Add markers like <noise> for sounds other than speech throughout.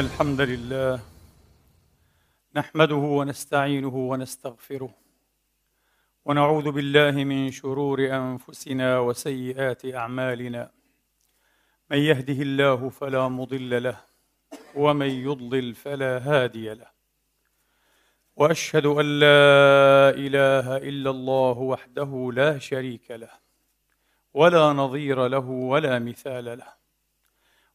الحمد لله. نحمده ونستعينه ونستغفره. ونعوذ بالله من شرور أنفسنا وسيئات أعمالنا. من يهده الله فلا مضل له ومن يضلل فلا هادي له. وأشهد أن لا إله إلا الله وحده لا شريك له ولا نظير له ولا مثال له.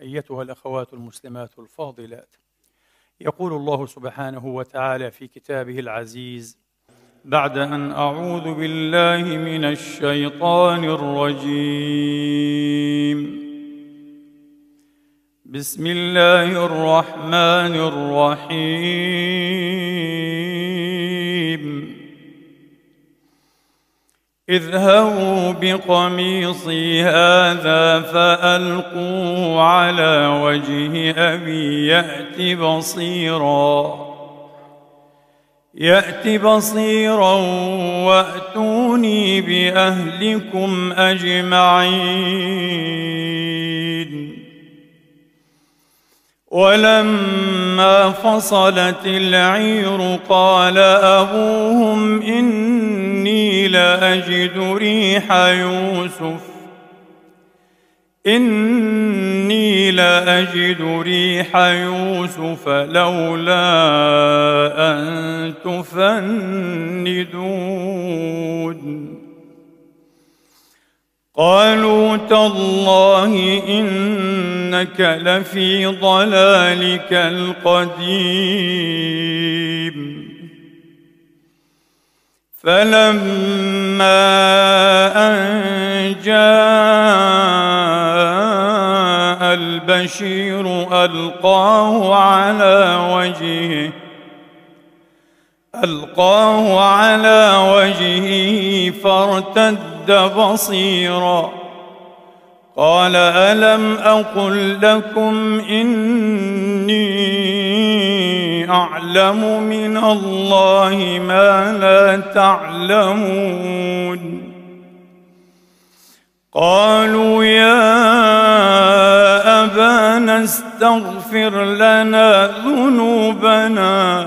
أيتها الأخوات المسلمات الفاضلات. يقول الله سبحانه وتعالى في كتابه العزيز بعد أن أعوذ بالله من الشيطان الرجيم. بسم الله الرحمن الرحيم. اذهبوا بقميصي هذا فالقوا على وجه ابي يات بصيرا يات بصيرا واتوني باهلكم اجمعين ولما فصلت العير قال أبوهم إني لأجد ريح يوسف. إني لأجد ريح يوسف لولا أن تفندون. قالوا تالله إنك لفي ضلالك القديم. فلما أن جاء البشير ألقاه على وجهه ألقاه على وجهه فارتد بصيرا قال ألم أقل لكم إني أعلم من الله ما لا تعلمون قالوا يا أبانا استغفر لنا ذنوبنا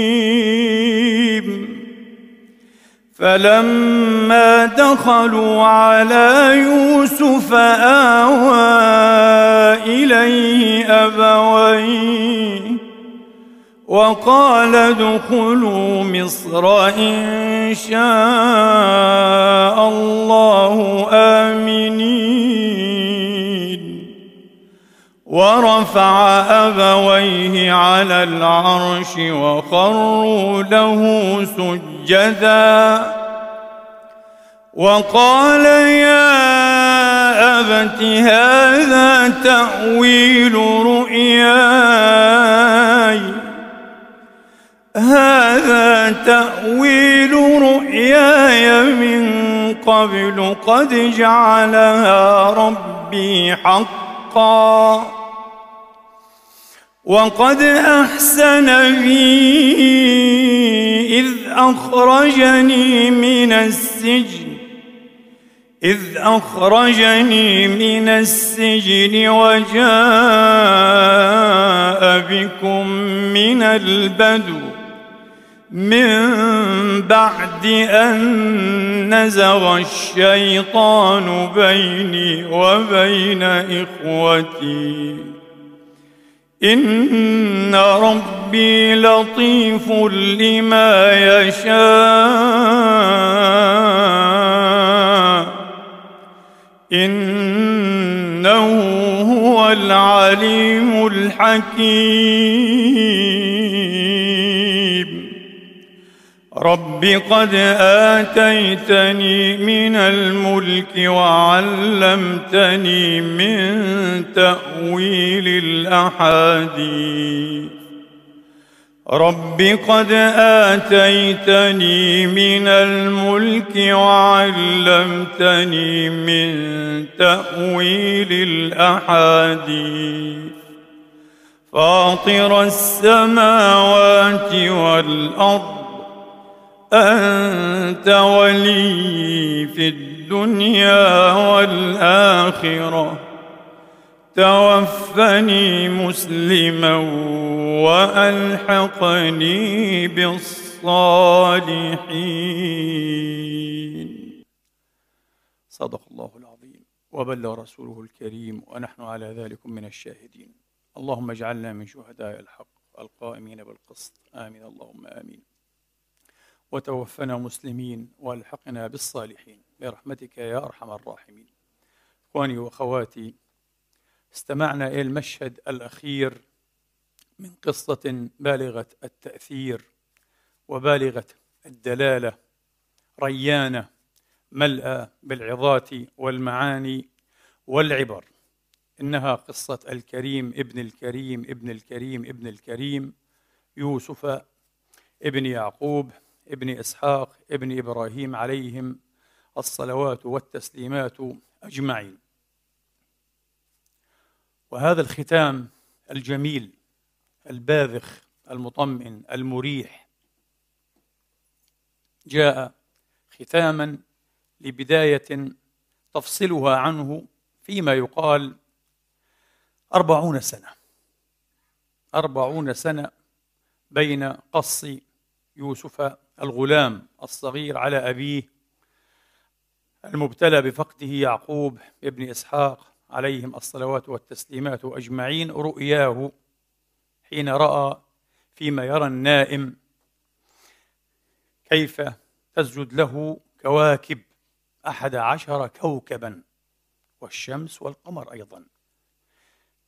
فلما دخلوا على يوسف آوى إليه أبويه وقال ادخلوا مصر إن شاء الله آمنين. ورفع أبويه على العرش وخروا له سجدا. وقال يا أبت هذا تأويل رؤياي. هذا تأويل رؤياي من قبل قد جعلها ربي حقا. وقد أحسن بي إذ أخرجني من السجن إذ أخرجني من السجن وجاء بكم من البدو من بعد أن نزغ الشيطان بيني وبين إخوتي. إن ربي لطيف لما يشاء. إنه هو العليم الحكيم. رب قد آتيتني من الملك وعلمتني من تأويل الأحاديث رب قد آتيتني من الملك وعلمتني من تأويل الأحاديث فاطر السماوات والأرض أنت ولي في الدنيا والآخرة. توفني مسلما وألحقني بالصالحين. صدق الله العظيم. وبلغ رسوله الكريم. ونحن على ذلك من الشاهدين. اللهم اجعلنا من شهداء الحق القائمين بالقسط. آمين. اللهم آمين. وتوفنا مسلمين والحقنا بالصالحين. برحمتك يا أرحم الراحمين. إخواني وأخواتي استمعنا إلى المشهد الأخير من قصة بالغة التأثير وبالغة الدلالة. ريانة ملأى بالعظات والمعاني والعبر. إنها قصة الكريم ابن الكريم ابن الكريم ابن الكريم يوسف ابن يعقوب ابن إسحاق ابن إبراهيم عليهم الصلوات والتسليمات أجمعين. وهذا الختام الجميل الباذخ المطمئن المريح. جاء ختاما لبداية تفصلها عنه فيما يقال أربعون سنة. أربعون سنة بين قص يوسف الغلام الصغير على أبيه المبتلى بفقده يعقوب ابن إسحاق عليهم الصلوات والتسليمات أجمعين رؤياه حين رأى فيما يرى النائم كيف تسجد له كواكب أحد عشر كوكبا والشمس والقمر أيضا.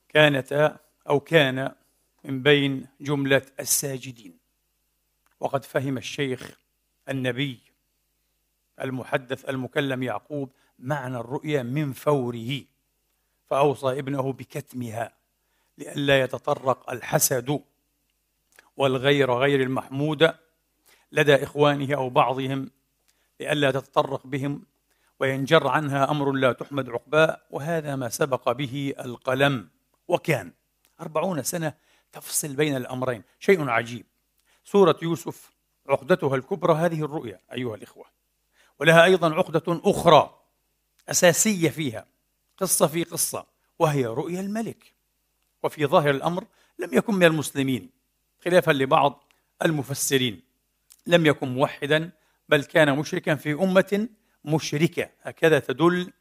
كانتا أو كان من بين جملة الساجدين. وقد فهم الشيخ النبي المحدث المكلم يعقوب معنى الرؤيا من فوره فأوصى ابنه بكتمها لئلا يتطرق الحسد والغير غير المحمودة لدى إخوانه أو بعضهم لئلا تتطرق بهم وينجر عنها أمر لا تحمد عقباء وهذا ما سبق به القلم وكان أربعون سنة تفصل بين الأمرين شيء عجيب. سورة يوسف عقدتها الكبرى هذه الرؤيا أيها الإخوة. ولها أيضا عقدة أخرى أساسية فيها قصة في قصة وهي رؤيا الملك. وفي ظاهر الأمر لم يكن من المسلمين خلافا لبعض المفسرين. لم يكن موحدا بل كان مشركا في أمة مشركة. هكذا تدل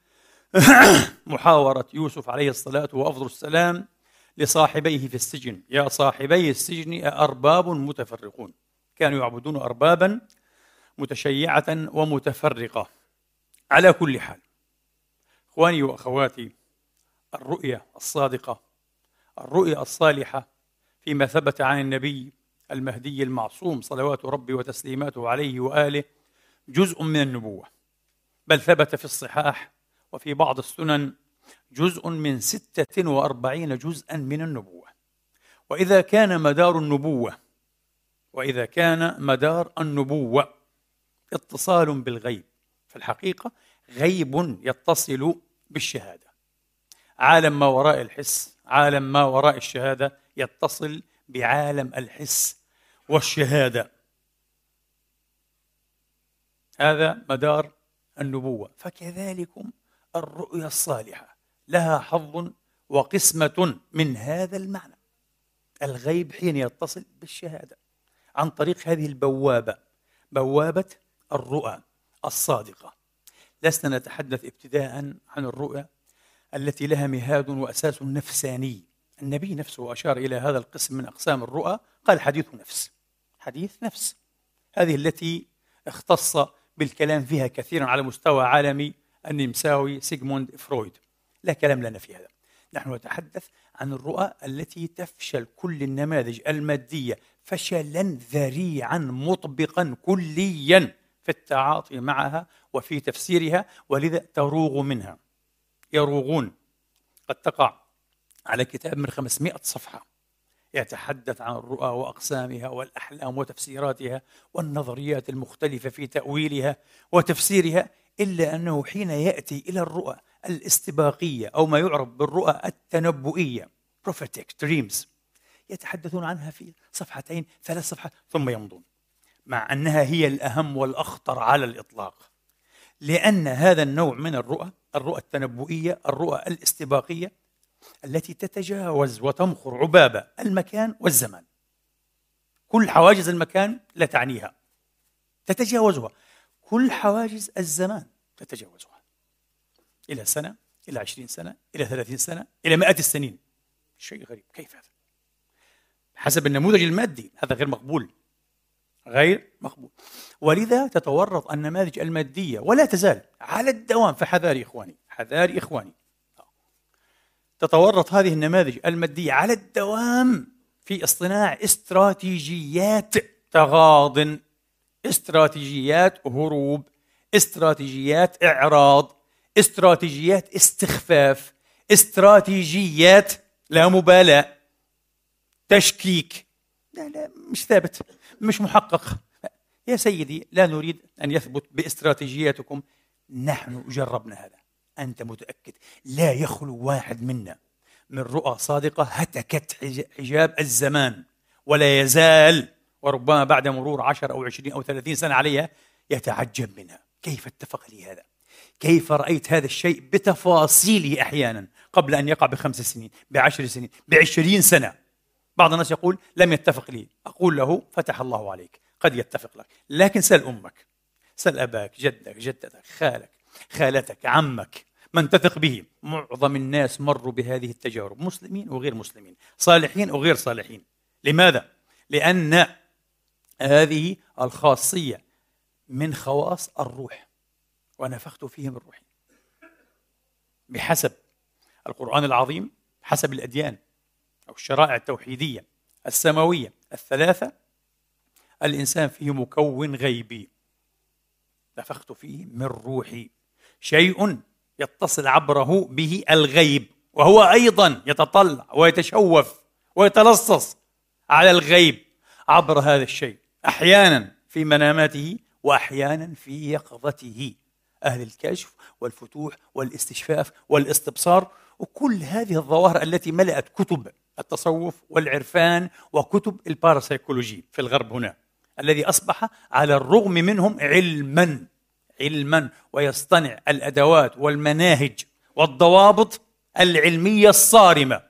<coughs> محاورة يوسف عليه الصلاة وأفضل السلام لصاحبيه في السجن. يا صاحبي السجن أرباب متفرقون. كانوا يعبدون أربابا متشيعة ومتفرقة. على كل حال إخواني وأخواتي الرؤية الصادقة الرؤية الصالحة فيما ثبت عن النبي المهدي المعصوم صلوات ربي وتسليماته عليه وآله جزء من النبوة. بل ثبت في الصحاح وفي بعض السنن جزء من ستة وأربعين جزءا من النبوة. وإذا كان مدار النبوة وإذا كان مدار النبوة اتصال بالغيب في الحقيقة غيب يتصل بالشهادة. عالم ما وراء الحس عالم ما وراء الشهادة يتصل بعالم الحس والشهادة. هذا مدار النبوة. فكذلكم الرؤيا الصالحة. لها حظ وقسمة من هذا المعنى. الغيب حين يتصل بالشهادة. عن طريق هذه البوابة بوابة الرؤى الصادقة. لسنا نتحدث ابتداء عن الرؤى التي لها مهاد وأساس نفساني. النبي نفسه أشار إلى هذا القسم من أقسام الرؤى قال حديث نفس. حديث نفس. هذه التي اختص بالكلام فيها كثيرا على مستوى عالمي النمساوي سيغموند فرويد. لا كلام لنا في هذا. نحن نتحدث عن الرؤى التي تفشل كل النماذج المادية فشلا ذريعا مطبقا كليا في التعاطي معها وفي تفسيرها ولذا تروغ منها. يروغون. قد تقع على كتاب من 500 صفحة يتحدث عن الرؤى وأقسامها والأحلام وتفسيراتها والنظريات المختلفة في تأويلها وتفسيرها إلا أنه حين يأتي إلى الرؤى الاستباقية أو ما يعرف بالرؤى التنبؤية prophetic dreams يتحدثون عنها في صفحتين ثلاث صفحات ثم يمضون مع أنها هي الأهم والأخطر على الإطلاق. لأن هذا النوع من الرؤى الرؤى التنبؤية الرؤى الاستباقية التي تتجاوز وتمخر عبابة المكان والزمان. كل حواجز المكان لا تعنيها تتجاوزها. كل حواجز الزمان تتجاوزها. إلى سنة إلى عشرين سنة إلى ثلاثين سنة إلى مئات السنين. شيء غريب. كيف هذا؟ حسب النموذج المادي. هذا غير مقبول. غير مقبول. ولذا تتورط النماذج المادية ولا تزال على الدوام. فحذاري إخواني. حذاري إخواني. تتورط هذه النماذج المادية على الدوام في اصطناع استراتيجيات تغاض استراتيجيات هروب استراتيجيات إعراض استراتيجيات استخفاف استراتيجيات لا مبالاة تشكيك. لا لا مش ثابت مش محقق. يا سيدي لا نريد أن يثبت باستراتيجياتكم. نحن جربنا هذا. أنت متأكد؟ لا يخلو واحد منا من رؤى صادقة هتكت حجاب الزمان ولا يزال وربما بعد مرور عشر أو عشرين أو ثلاثين سنة عليها يتعجب منها. كيف اتفق لي هذا؟ كيف رأيت هذا الشيء بتفاصيله أحيانا قبل أن يقع بخمس سنين بعشر سنين بعشرين سنة؟ بعض الناس يقول لم يتفق لي. أقول له فتح الله عليك قد يتفق لك. لكن سل أمك. سل أباك جدك جدتك خالك خالتك عمك. من تثق به. معظم الناس مروا بهذه التجارب مسلمين وغير مسلمين صالحين وغير صالحين. لماذا؟ لأن هذه الخاصية من خواص الروح ونفخت فيه من روحي. بحسب القرآن العظيم حسب الأديان أو الشرائع التوحيدية السماوية الثلاثة الإنسان فيه مكون غيبي. نفخت فيه من روحي. شيء يتصل عبره به الغيب وهو أيضا يتطلع ويتشوف ويتلصص على الغيب عبر هذا الشيء. أحيانا في مناماته وأحيانا في يقظته. أهل الكشف والفتوح والاستشفاف والاستبصار وكل هذه الظواهر التي ملأت كتب التصوف والعرفان وكتب الباراسيكولوجي في الغرب هنا الذي أصبح على الرغم منهم علما علما ويصطنع الأدوات والمناهج والضوابط العلمية الصارمة.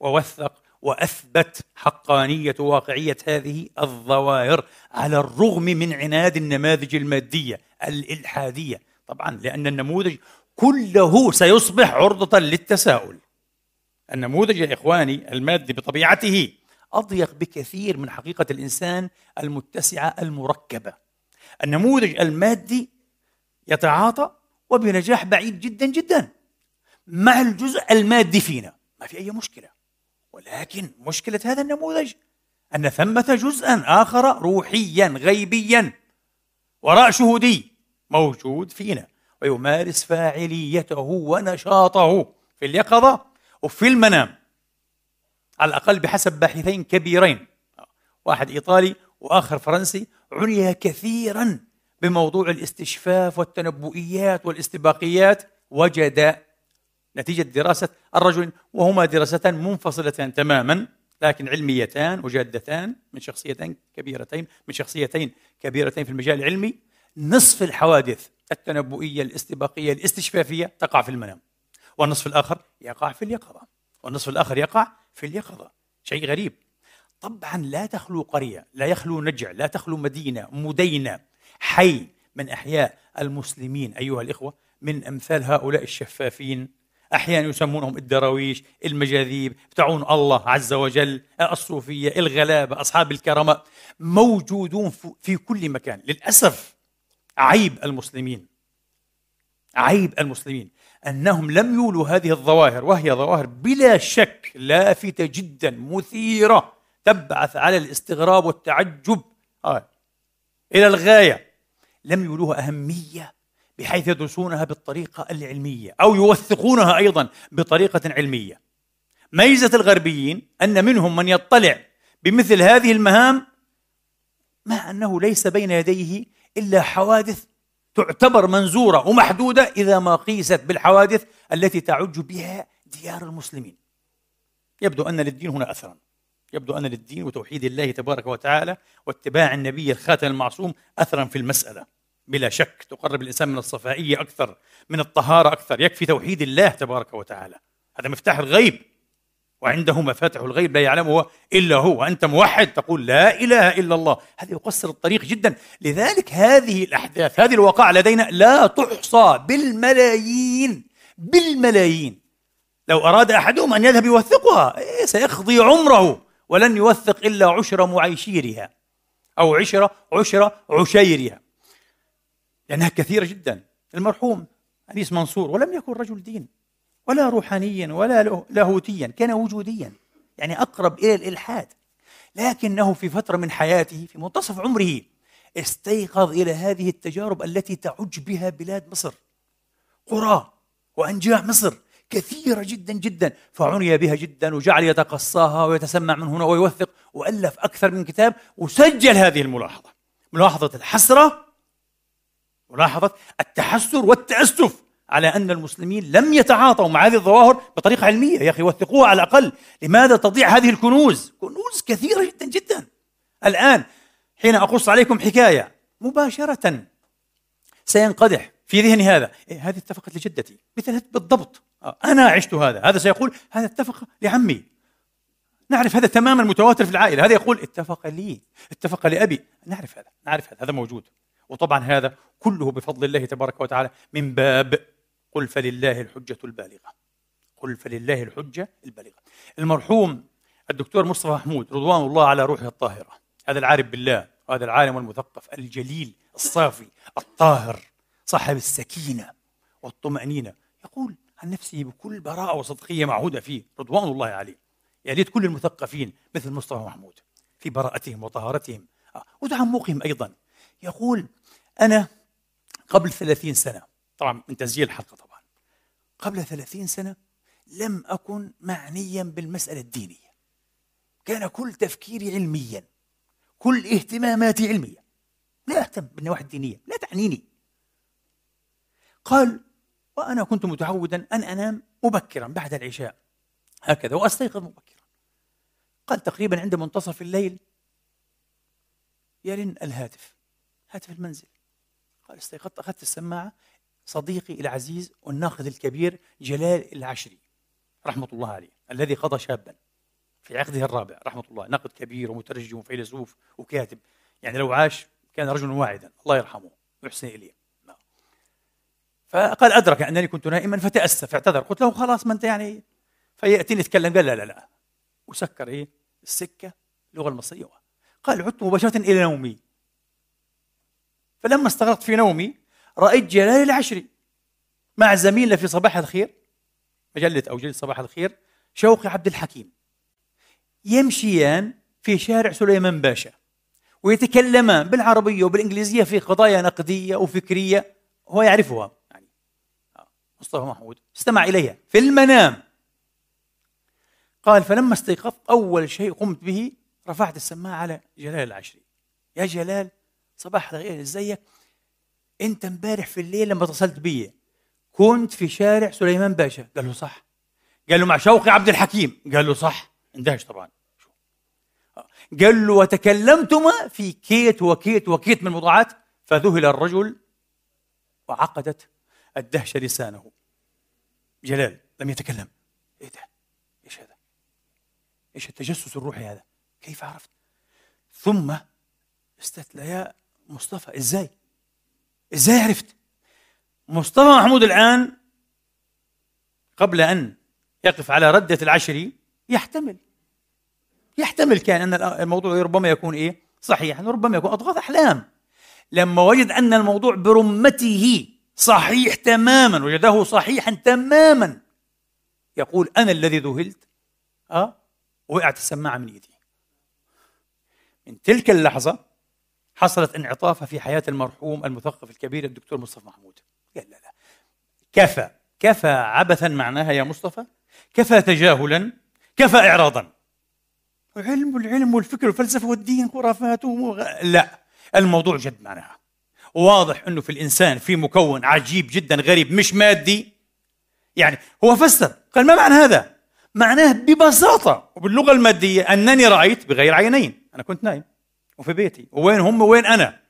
ووثق وأثبت حقانية واقعية هذه الظواهر على الرغم من عناد النماذج المادية الإلحادية. طبعا لأن النموذج كله سيصبح عرضة للتساؤل. النموذج يا إخواني المادي بطبيعته أضيق بكثير من حقيقة الإنسان المتسعة المركبة. النموذج المادي يتعاطى وبنجاح بعيد جدا جدا. مع الجزء المادي فينا. ما في أي مشكلة. ولكن مشكلة هذا النموذج أن ثمة جزءا آخر روحيا غيبيا وراء شهودي موجود فينا ويمارس فاعليته ونشاطه في اليقظة وفي المنام على الأقل بحسب باحثين كبيرين واحد إيطالي وآخر فرنسي عني كثيرا بموضوع الاستشفاف والتنبؤيات والاستباقيات وجد نتيجة دراسة الرجل وهما دراستان منفصلتان تماما لكن علميتان وجادتان من شخصيتين كبيرتين من شخصيتين كبيرتين في المجال العلمي. نصف الحوادث التنبؤية الاستباقية الاستشفافية تقع في المنام. والنصف الآخر يقع في اليقظة. والنصف الآخر يقع في اليقظة. شيء غريب. طبعا لا تخلو قرية لا يخلو نجع لا تخلو مدينة مدينة حي من أحياء المسلمين أيها الإخوة من أمثال هؤلاء الشفافين أحيانا يسمونهم الدراويش المجاذيب بتاعون الله عز وجل الصوفية الغلابة أصحاب الكرامة موجودون في كل مكان للأسف عيب المسلمين عيب المسلمين أنهم لم يولوا هذه الظواهر وهي ظواهر بلا شك لافتة جدا مثيرة تبعث على الاستغراب والتعجب آه. إلى الغاية لم يولوها أهمية بحيث يدرسونها بالطريقة العلمية أو يوثقونها أيضا بطريقة علمية. ميزة الغربيين أن منهم من يطلع بمثل هذه المهام مع أنه ليس بين يديه إلا حوادث تعتبر منزورة ومحدودة إذا ما قيست بالحوادث التي تعج بها ديار المسلمين. يبدو أن للدين هنا أثرا. يبدو أن للدين وتوحيد الله تبارك وتعالى واتباع النبي الخاتم المعصوم أثرا في المسألة. بلا شك تقرب الإنسان من الصفائية أكثر من الطهارة أكثر. يكفي توحيد الله تبارك وتعالى. هذا مفتاح الغيب. وعنده مفاتح الغيب لا يعلمه إلا هو. وأنت موحد تقول لا إله إلا الله. هذا يقصر الطريق جدا. لذلك هذه الأحداث هذه الوقائع لدينا لا تحصى بالملايين بالملايين. لو أراد أحدهم أن يذهب يوثقها إيه سيقضي عمره. ولن يوثق إلا عشر معيشيرها. أو عشرة عشرة عشيرها. لأنها كثيرة جدا. المرحوم أنيس منصور ولم يكن رجل دين ولا روحانيا ولا لاهوتيا كان وجوديا يعني أقرب إلى الإلحاد. لكنه في فترة من حياته في منتصف عمره استيقظ إلى هذه التجارب التي تعج بها بلاد مصر. قرى وأنجاع مصر كثيرة جدا جدا فعني بها جدا وجعل يتقصاها ويتسمع من هنا ويوثق وألف أكثر من كتاب وسجل هذه الملاحظة. ملاحظة الحسرة ملاحظة التحسر والتأسف على أن المسلمين لم يتعاطوا مع هذه الظواهر بطريقة علمية. يا أخي وثقوها على الأقل. لماذا تضيع هذه الكنوز؟ كنوز كثيرة جدا جدا. الآن حين أقص عليكم حكاية مباشرة سينقدح في ذهني هذا. إيه هذه اتفقت لجدتي. مثل بالضبط. آه، أنا عشت هذا. هذا سيقول هذا اتفق لعمي. نعرف هذا تماما متواتر في العائلة. هذا يقول اتفق لي. اتفق لأبي. نعرف هذا. نعرف هذا. هذا موجود. وطبعا هذا كله بفضل الله تبارك وتعالى من باب قل فلله الحجة البالغة. قل فلله الحجة البالغة. المرحوم الدكتور مصطفى محمود رضوان الله على روحه الطاهرة. هذا العارف بالله وهذا العالم المثقف الجليل الصافي الطاهر صاحب السكينة والطمأنينة. يقول عن نفسه بكل براءة وصدقية معهودة فيه رضوان الله عليه. يا ريت كل المثقفين مثل مصطفى محمود في براءتهم وطهارتهم. آه، وتعمقهم أيضا. يقول أنا قبل ثلاثين سنة. طبعا من تسجيل الحلقة طبعا. قبل ثلاثين سنة لم أكن معنيا بالمسألة الدينية. كان كل تفكيري علميا. كل اهتماماتي علمية. لا أهتم بالنواحي الدينية. لا تعنيني. قال وأنا كنت متعودا أن أنام مبكرا بعد العشاء. هكذا وأستيقظ مبكرا. قال تقريبا عند منتصف الليل. يرن الهاتف. هاتف المنزل. قال استيقظت أخذت السماعة. صديقي العزيز والناقد الكبير جلال العشري رحمة الله عليه الذي قضى شابا في عقده الرابع رحمة الله ناقد كبير ومترجم وفيلسوف وكاتب. يعني لو عاش كان رجلا واعدا الله يرحمه ويحسن إليه. نعم. فقال أدرك أنني كنت نائما فتأسف اعتذر. قلت له خلاص ما أنت يعني فيأتيني يتكلم؟ قال لا لا لا. وسكر إيه؟ السكة اللغة المصرية. قال عدت مباشرة إلى نومي. فلما استغرقت في نومي رأيت جلال العشري مع زميله في صباح الخير مجلة أو جلد صباح الخير شوقي عبد الحكيم. يمشيان في شارع سليمان باشا ويتكلمان بالعربية وبالإنجليزية في قضايا نقدية وفكرية هو يعرفها. يعني آه، مصطفى محمود. استمع إليها. في المنام. قال فلما استيقظت أول شيء قمت به رفعت السماعة على جلال العشري يا جلال صباح الخير إزيك؟ أنت امبارح في الليل لما اتصلت بي كنت في شارع سليمان باشا. قال له صح. قال له مع شوقي عبد الحكيم. قال له صح. اندهش طبعا. قال له وتكلمتما في كيت وكيت وكيت من الموضوعات فذهل الرجل وعقدت الدهشة لسانه. جلال لم يتكلم. إيه ده؟ إيش هذا؟ إيش التجسس الروحي هذا؟ كيف عرفت؟ ثم استثنى يا مصطفى إزاي؟ إزاي عرفت؟ مصطفى محمود الآن قبل أن يقف على ردة العشر يحتمل. يحتمل كان أن الموضوع ربما يكون إيه؟ صحيحا وربما يكون أضغاث أحلام. لما وجد أن الموضوع برمته صحيح تماما وجده صحيحا تماما يقول أنا الذي ذهلت آه وقعت السماعة من إيدي. من تلك اللحظة حصلت انعطافة في حياة المرحوم المثقف الكبير الدكتور مصطفى محمود. قال لا لا. كفى. كفى عبثا معناها يا مصطفى. كفى تجاهلا. كفى اعراضا. العلم والعلم والفكر والفلسفة والدين خرافات ومغ... لا. الموضوع جد معناها. واضح إنه في الإنسان في مكون عجيب جدا غريب مش مادي. يعني هو فسر. قال ما معنى هذا؟ معناه ببساطة وباللغة المادية أنني رأيت بغير عينين. أنا كنت نايم. وفي بيتي. وين هم وين أنا؟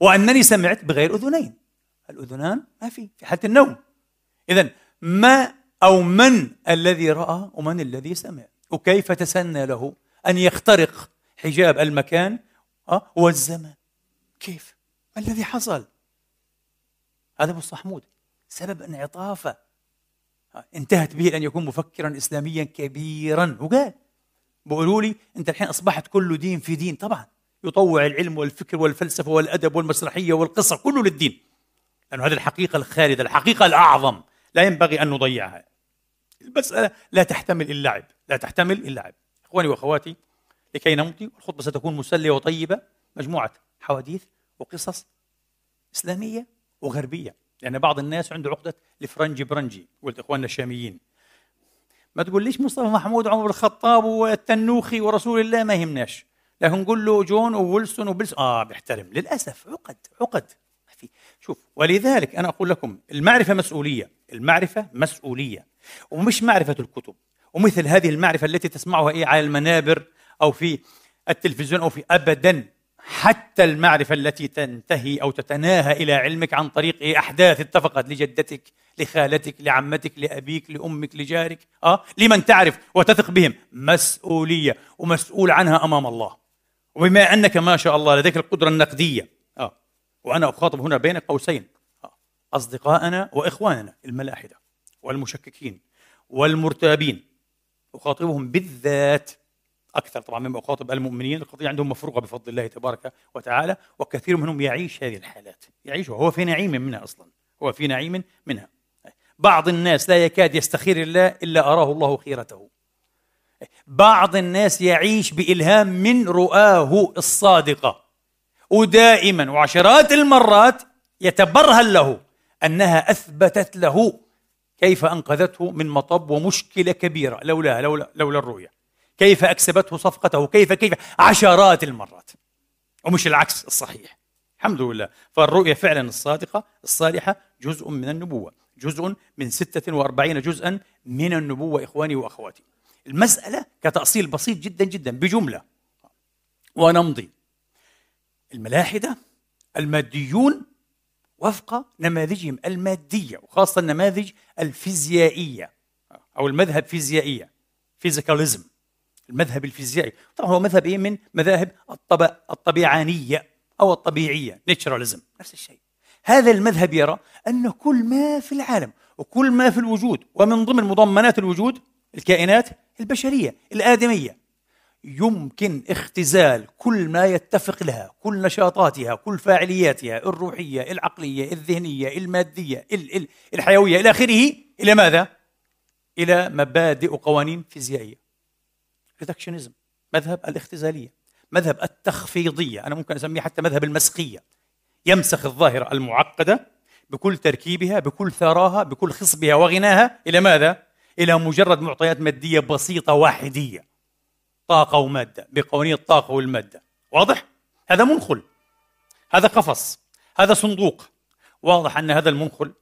وأنني سمعت بغير أذنين. الأذنان ما في في حالة النوم. اذا ما أو من الذي رأى ومن الذي سمع؟ وكيف تسنى له أن يخترق حجاب المكان آه، والزمان؟ كيف؟ ما الذي حصل؟ هذا أبو صحمود سبب انعطافه. آه، انتهت به لأن يكون مفكرا اسلاميا كبيرا. وقال بيقولوا لي أنت الحين أصبحت كل دين في دين. طبعا. يطوع العلم والفكر والفلسفة والأدب والمسرحية والقصة كله للدين. لأنه هذه الحقيقة الخالدة الحقيقة الأعظم لا ينبغي أن نضيعها. المسألة لا تحتمل اللعب لا تحتمل اللعب. إخواني وأخواتي لكي نمضي الخطبة ستكون مسلية وطيبة مجموعة حواديث وقصص إسلامية وغربية. لأن بعض الناس عنده عقدة الفرنجي برنجي قلت إخواننا الشاميين. ما تقول ليش مصطفى محمود وعمر الخطاب والتنوخي ورسول الله ما يهمناش؟ لكن نقول له جون وويلسون وبلس آه بيحترم. للأسف عقد عقد. في. شوف ولذلك أنا أقول لكم المعرفة مسؤولية. المعرفة مسؤولية. ومش معرفة الكتب. ومثل هذه المعرفة التي تسمعها إيه على المنابر أو في التلفزيون أو في ابدا. حتى المعرفة التي تنتهي أو تتناهى إلى علمك عن طريق إيه أحداث اتفقت لجدتك لخالتك لعمتك لأبيك لأمك لجارك. أه؟ لمن تعرف وتثق بهم. مسؤولية. ومسؤول عنها أمام الله. وبما أنك ما شاء الله لديك القدرة النقدية. أه؟ وأنا أخاطب هنا بين قوسين. أه؟ أصدقائنا وإخواننا الملاحدة والمشككين والمرتابين. أخاطبهم بالذات أكثر طبعا مما أخاطب المؤمنين. القضية عندهم مفروغة بفضل الله تبارك وتعالى وكثير منهم يعيش هذه الحالات. يعيش وهو في نعيم منها أصلا. هو في نعيم منها. بعض الناس لا يكاد يستخير الله إلا أراه الله خيرته. بعض الناس يعيش بإلهام من رؤاه الصادقة. ودائما وعشرات المرات يتبرهن له أنها أثبتت له كيف أنقذته من مطب ومشكلة كبيرة. لولا لولا لولا الرؤية. كيف أكسبته صفقته. كيف كيف. عشرات المرات. ومش العكس الصحيح. الحمد لله. فالرؤية فعلا الصادقة الصالحة جزء من النبوة. جزء من 46 جزءا من النبوة إخواني وأخواتي. المسألة كتأصيل بسيط جدا جدا بجملة. ونمضي الملاحدة الماديون وفق نماذجهم المادية وخاصة النماذج الفيزيائية أو المذهب فيزيائية فيزيكاليزم. المذهب الفيزيائي. طبعا هو مذهب إيه؟ من مذاهب الطبع الطبيعانية أو الطبيعية نيتشراليزم نفس الشيء. هذا المذهب يرى أن كل ما في العالم وكل ما في الوجود ومن ضمن مضمنات الوجود الكائنات البشرية الآدمية. يمكن اختزال كل ما يتفق لها كل نشاطاتها كل فاعلياتها الروحية العقلية الذهنية المادية الحيوية إلى آخره. إلى ماذا؟ إلى مبادئ وقوانين فيزيائية. ريدكشنزم مذهب الاختزالية مذهب التخفيضية. أنا ممكن أسميه حتى مذهب المسخية. يمسخ الظاهرة المعقدة بكل تركيبها بكل ثراها بكل خصبها وغناها. إلى ماذا؟ إلى مجرد معطيات مادية بسيطة واحدية. طاقة ومادة بقوانين الطاقة والمادة. واضح؟ هذا منخل. هذا قفص. هذا صندوق. واضح أن هذا المنخل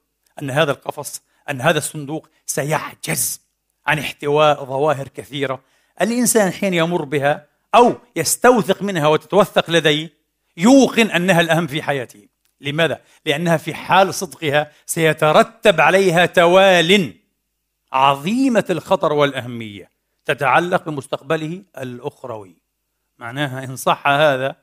أن هذا القفص أن هذا الصندوق سيعجز عن احتواء ظواهر كثيرة. الإنسان حين يمر بها أو يستوثق منها وتتوثق لديه يوقن أنها الأهم في حياته. لماذا؟ لأنها في حال صدقها سيترتب عليها توال. عظيمة الخطر والأهمية تتعلق بمستقبله الأخروي. معناها إن صح هذا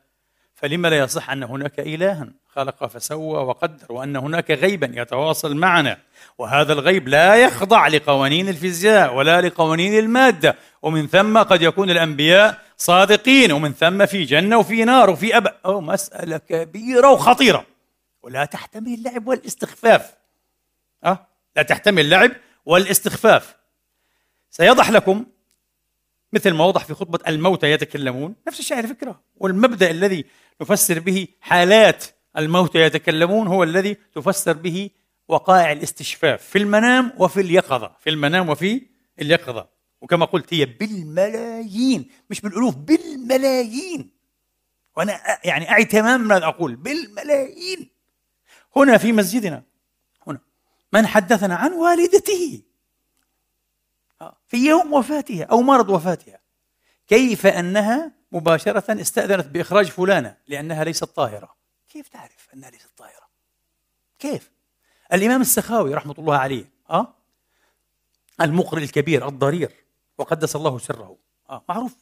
فلما لا يصح أن هناك إلها خلق فسوى وقدر وأن هناك غيبا يتواصل معنا وهذا الغيب لا يخضع لقوانين الفيزياء ولا لقوانين المادة. ومن ثم قد يكون الأنبياء صادقين ومن ثم في جنة وفي نار وفي أب أو مسألة كبيرة وخطيرة. ولا تحتمل اللعب والاستخفاف. أه؟ لا تحتمل اللعب والاستخفاف. سيضح لكم مثل ما وضح في خطبة الموتى يتكلمون نفس الشيء على فكرة والمبدأ الذي نفسر به حالات الموتى يتكلمون هو الذي تفسر به وقائع الاستشفاف في المنام وفي اليقظة في المنام وفي اليقظة. وكما قلت هي بالملايين مش بالألوف بالملايين. وأنا يعني أعي تماما ماذا أقول بالملايين. هنا في مسجدنا من حدثنا عن والدته. في يوم وفاتها أو مرض وفاتها. كيف أنها مباشرة استأذنت بإخراج فلانة؟ لأنها ليست طاهرة. كيف تعرف أنها ليست طاهرة؟ كيف؟ الإمام السخاوي رحمة الله عليه أه؟ المقرئ الكبير الضرير وقدس الله سره. أه؟ معروف.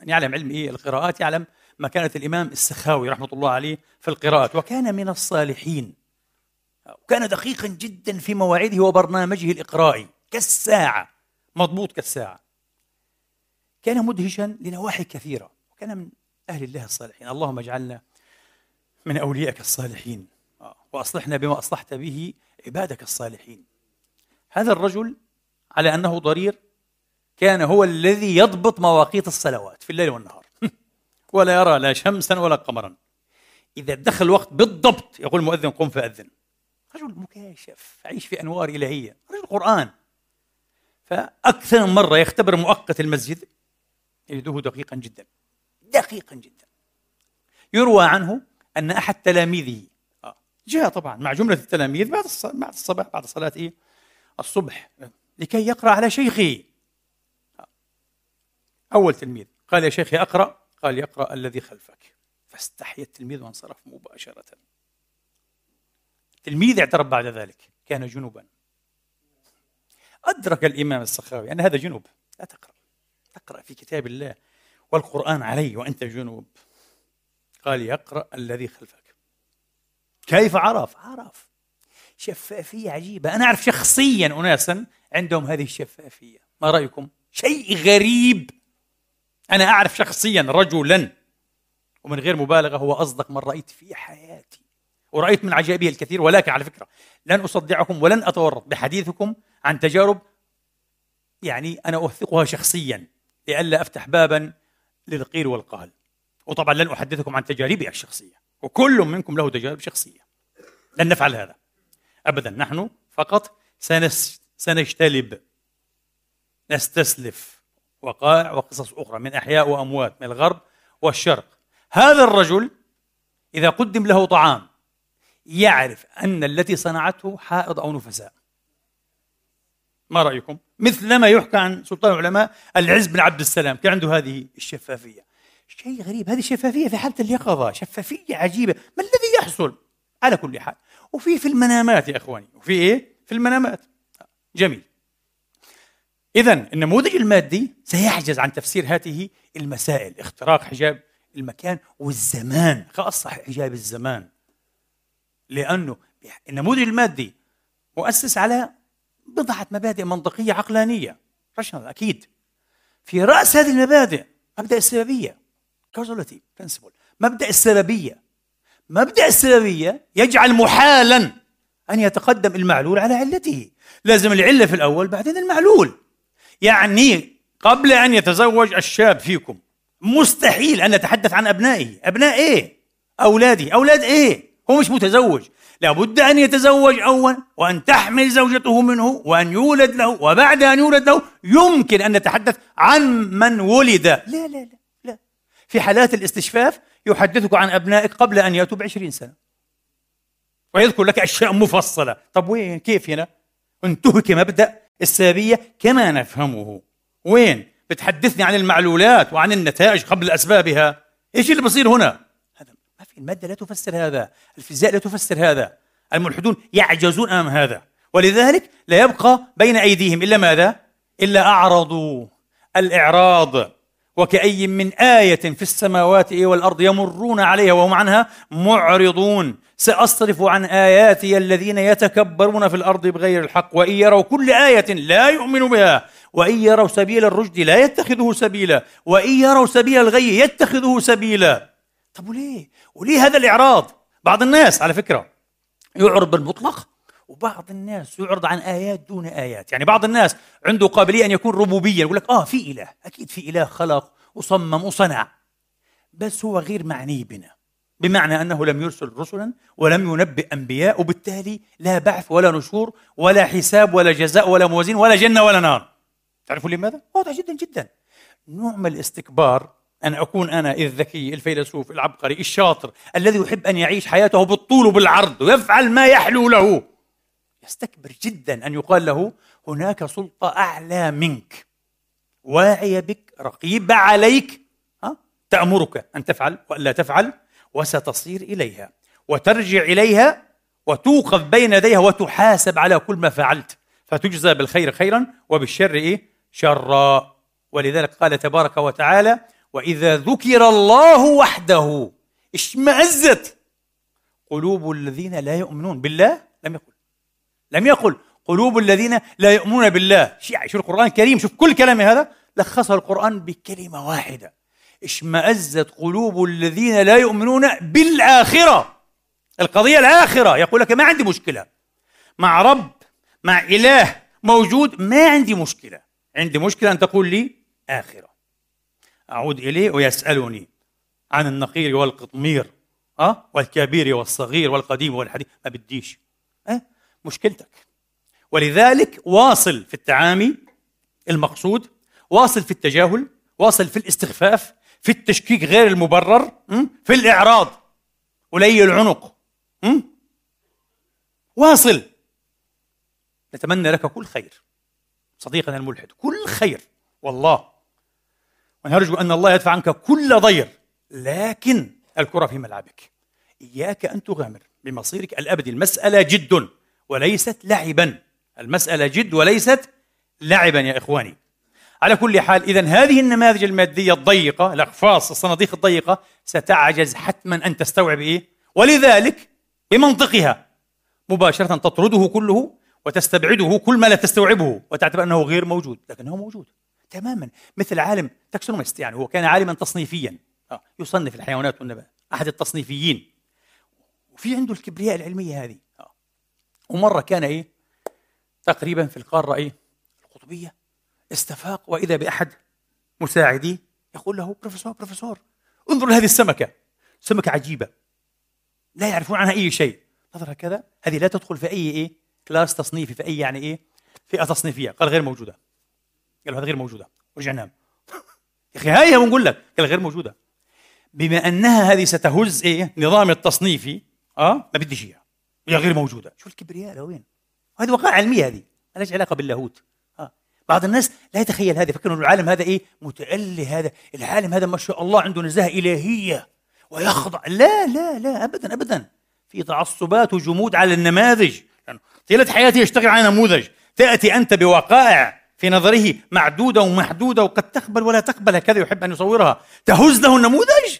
من يعلم علم إيه؟ القراءات يعلم مكانة الإمام السخاوي رحمة الله عليه في القراءات وكان من الصالحين. وكان دقيقا جدا في مواعيده وبرنامجه الإقرائي. كالساعة. مضبوط كالساعة. كان مدهشا لنواحي كثيرة. وكان من أهل الله الصالحين. اللهم اجعلنا من أوليائك الصالحين. آه، وأصلحنا بما أصلحت به عبادك الصالحين. هذا الرجل على أنه ضرير كان هو الذي يضبط مواقيت الصلوات في الليل والنهار. <laughs> ولا يرى لا شمسا ولا قمرا. إذا دخل الوقت بالضبط يقول المؤذن قم فأذن. رجل مكاشف عيش في أنوار إلهية رجل قرآن. فأكثر من مرة يختبر مؤقت المسجد يجده دقيقا جدا دقيقا جدا. يروى عنه أن أحد تلاميذه آه، جاء طبعا مع جملة التلاميذ بعد بعد الصباح بعد صلاة إيه؟ الصبح لكي يقرأ على شيخه. آه. أول تلميذ قال يا شيخي أقرأ قال يقرأ الذي خلفك. فاستحيا التلميذ وانصرف مباشرة. التلميذ اعترف بعد ذلك كان جنوبا. أدرك الإمام السخاوي أن هذا جنوب. لا تقرأ. تقرأ في كتاب الله والقرآن علي وأنت جنوب. قال يقرأ الذي خلفك. كيف عرف؟ عرف. شفافية عجيبة. أنا أعرف شخصيا أناسا عندهم هذه الشفافية. ما رأيكم؟ شيء غريب. أنا أعرف شخصيا رجلا. ومن غير مبالغة هو أصدق من رأيت في حياتي. ورأيت من عجائبه الكثير ولكن على فكرة لن أصدعكم ولن أتورط بحديثكم عن تجارب يعني أنا أوثقها شخصيا لئلا أفتح بابا للقيل والقال. وطبعا لن أحدثكم عن تجاربي الشخصية وكل منكم له تجارب شخصية. لن نفعل هذا أبدا. نحن فقط سنجتلب نستسلف وقائع وقصص أخرى من أحياء وأموات من الغرب والشرق. هذا الرجل إذا قدم له طعام يعرف أن التي صنعته حائض أو نفساء. ما رأيكم؟ مثلما يحكى عن سلطان العلماء العز بن عبد السلام كان عنده هذه الشفافية. شيء غريب هذه الشفافية في حالة اليقظة شفافية عجيبة. ما الذي يحصل؟ على كل حال. وفي في المنامات يا إخواني وفي إيه؟ في المنامات. جميل. إذا النموذج المادي سيعجز عن تفسير هذه المسائل اختراق حجاب المكان والزمان خاصة حجاب الزمان. لأنه النموذج المادي مؤسس على بضعة مبادئ منطقية عقلانية. راشنال أكيد. في رأس هذه المبادئ مبدأ السببية causality principle مبدأ السببية. مبدأ السببية يجعل محالا أن يتقدم المعلول على علته. لازم العلة في الأول بعدين المعلول. يعني قبل أن يتزوج الشاب فيكم مستحيل أن نتحدث عن أبنائه. أبناء إيه؟ أولادي. أولاد إيه؟ هو مش متزوج. لابد أن يتزوج أولا وأن تحمل زوجته منه وأن يولد له وبعد أن يولد له يمكن أن نتحدث عن من ولد. لا لا لا لا. في حالات الاستشفاف يحدثك عن أبنائك قبل أن يأتوا بعشرين سنة. ويذكر لك أشياء مفصلة. طب وين؟ كيف هنا؟ انتهك مبدأ السببية كما نفهمه. وين؟ بتحدثني عن المعلولات وعن النتائج قبل أسبابها. إيش اللي بصير هنا؟ المادة لا تفسر هذا الفيزياء لا تفسر هذا الملحدون يعجزون أمام هذا ولذلك لا يبقى بين أيديهم إلا ماذا؟ إلا أعرضوا الإعراض وكأي من آية في السماوات والأرض يمرون عليها وهم عنها معرضون سأصرف عن آياتي الذين يتكبرون في الأرض بغير الحق وإن يروا كل آية لا يؤمنوا بها وإن يروا سبيل الرشد لا يتخذه سبيلا وإن يروا سبيل الغي يتخذه سبيلا طب وليه؟ وليه هذا الإعراض؟ بعض الناس على فكرة يعرض بالمطلق وبعض الناس يعرض عن آيات دون آيات يعني بعض الناس عنده قابلية أن يكون ربوبيا يقول لك آه في إله أكيد في إله خلق وصمم وصنع بس هو غير معني بنا بمعنى أنه لم يرسل رسلا ولم ينبئ أنبياء وبالتالي لا بعث ولا نشور ولا حساب ولا جزاء ولا موازين ولا جنة ولا نار تعرفوا لماذا؟ واضح جدا جدا نوع من الاستكبار أن أكون أنا الذكي الفيلسوف العبقري الشاطر الذي يحب أن يعيش حياته بالطول وبالعرض ويفعل ما يحلو له. يستكبر جدا أن يقال له هناك سلطة أعلى منك. واعية بك رقيبة عليك. ها؟ تأمرك أن تفعل وألا تفعل وستصير إليها وترجع إليها وتوقف بين يديها وتحاسب على كل ما فعلت. فتجزى بالخير خيرا وبالشر إيه؟ شرا. ولذلك قال تبارك وتعالى وإذا ذكر الله وحده اشمأزت قلوب الذين لا يؤمنون بالله لم يقل. لم يقل. قلوب الذين لا يؤمنون بالله. شيء شو القرآن الكريم شوف كل كلام هذا. لخصه القرآن بكلمة واحدة. اشمأزت قلوب الذين لا يؤمنون بالآخرة. القضية الآخرة. يقول لك ما عندي مشكلة. مع رب مع إله موجود ما عندي مشكلة. عندي مشكلة أن تقول لي آخرة. أعود إليه ويسألني عن النقير والقطمير أه؟ والكبير والصغير والقديم والحديث. ما بديش أه؟ مشكلتك. ولذلك واصل في التعامي المقصود واصل في التجاهل واصل في الاستخفاف في التشكيك غير المبرر في الإعراض. ولي العنق واصل. نتمنى لك كل خير. صديقنا الملحد كل خير. والله. ونرجو أن الله يدفع عنك كل ضير لكن الكرة في ملعبك. إياك أن تغامر بمصيرك الأبدي. المسألة جد وليست لعبا. المسألة جد وليست لعبا يا إخواني. على كل حال إذا هذه النماذج المادية الضيقة الأقفاص الصناديق الضيقة ستعجز حتما أن تستوعب إيه؟ ولذلك بمنطقها مباشرة تطرده كله وتستبعده كل ما لا تستوعبه وتعتبر أنه غير موجود لكنه موجود. تماما. مثل عالم تاكسونومست يعني هو كان عالما تصنيفيا. آه، يصنف الحيوانات والنبات أحد التصنيفيين. وفي عنده الكبرياء العلمية هذه. آه. ومرة كان إيه؟ تقريبا في القارة إيه؟ القطبية. استفاق وإذا بأحد مساعديه يقول له بروفيسور بروفيسور انظر لهذه السمكة. سمكة عجيبة. لا يعرفون عنها أي شيء. نظر هكذا هذه لا تدخل في أي إيه؟ class تصنيفي في أي يعني إيه؟ فئة تصنيفية قال غير موجودة. قال هذه غير موجودة. ورجع نام <laughs> يا أخي هاي بنقول لك. قال غير موجودة. بما أنها هذه ستهز إيه نظام التصنيفي أه ما بديش إياها. هي غير موجودة. شو الكبرياء لوين هذه وقائع علمية هذه. ما لهاش علاقة باللاهوت. أه. بعض الناس لا يتخيل هذا. يفكر إنه العالم هذا إيه متألي هذا. العالم هذا ما شاء الله عنده نزاهة إلهية ويخضع. لا لا لا أبدا أبدا. في تعصبات وجمود على النماذج. يعني طيلة حياته يشتغل على نموذج. تأتي أنت بوقائع في نظره معدودة ومحدودة وقد تقبل ولا تقبل هكذا يحب أن يصورها. تهز له النموذج؟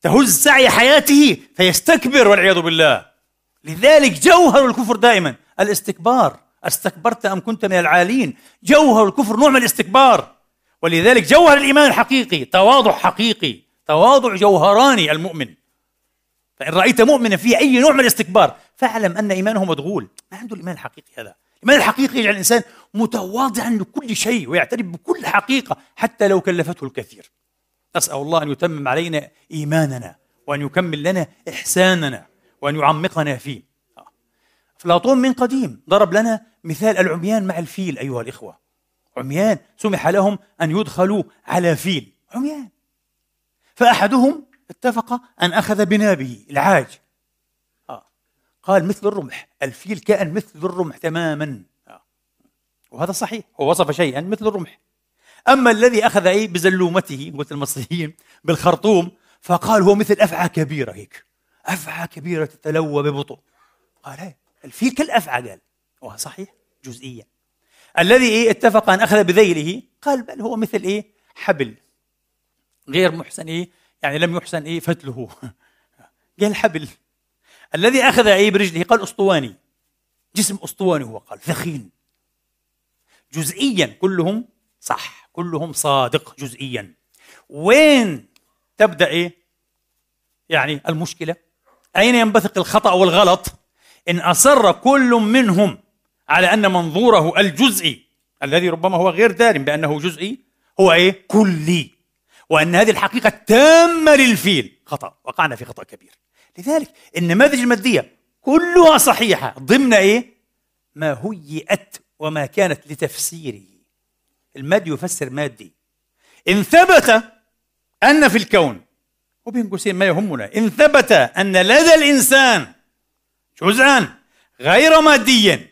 تهز سعي حياته فيستكبر والعياذ بالله. لذلك جوهر الكفر دائما. الاستكبار أستكبرت أم كنت من العالين؟ جوهر الكفر نوع من الاستكبار. ولذلك جوهر الإيمان الحقيقي تواضع حقيقي تواضع جوهراني المؤمن. فإن رأيت مؤمنا فيه أي نوع من الاستكبار فاعلم أن إيمانه مدغول ما عنده الإيمان الحقيقي هذا. الإيمان الحقيقي يجعل الإنسان متواضعا لكل شيء ويعترف بكل حقيقة حتى لو كلفته الكثير. نسأل الله أن يتمم علينا إيماننا وأن يكمل لنا إحساننا وأن يعمقنا فيه. أفلاطون من قديم ضرب لنا مثال العميان مع الفيل أيها الإخوة. عميان سمح لهم أن يدخلوا على فيل. عميان. فأحدهم اتفق أن أخذ بنابه العاج. قال مثل الرمح الفيل كائن مثل الرمح تماما. آه. وهذا صحيح هو وصف شيئا مثل الرمح. أما الذي أخذ أي بزلومته مثل المصريين بالخرطوم فقال هو مثل أفعى كبيرة هيك. أفعى كبيرة تتلوى ببطء. قال هي الفيل كالأفعى قال. وهو صحيح جزئيا. الذي إيه اتفق أن أخذ بذيله قال بل هو مثل إيه حبل. غير محسن إيه يعني لم يحسن إيه فتله. <laughs> قال حبل. الذي أخذ إيه برجله قال أسطواني. جسم أسطواني هو قال. ثخين. جزئيا كلهم صح كلهم صادق جزئيا. وين تبدأ إيه؟ يعني المشكلة؟ أين ينبثق الخطأ والغلط؟ إن أصر كل منهم على أن منظوره الجزئي الذي ربما هو غير دار بأنه جزئي هو إيه؟ كلي. وأن هذه الحقيقة التامة للفيل. خطأ. وقعنا في خطأ كبير. لذلك النماذج المادية كلها صحيحة ضمن إيه؟ ما هيئت وما كانت لتفسيره. المادي يفسر مادي. إن ثبت أن في الكون وبين قوسين ما يهمنا إن ثبت أن لدى الإنسان جزءا غير ماديا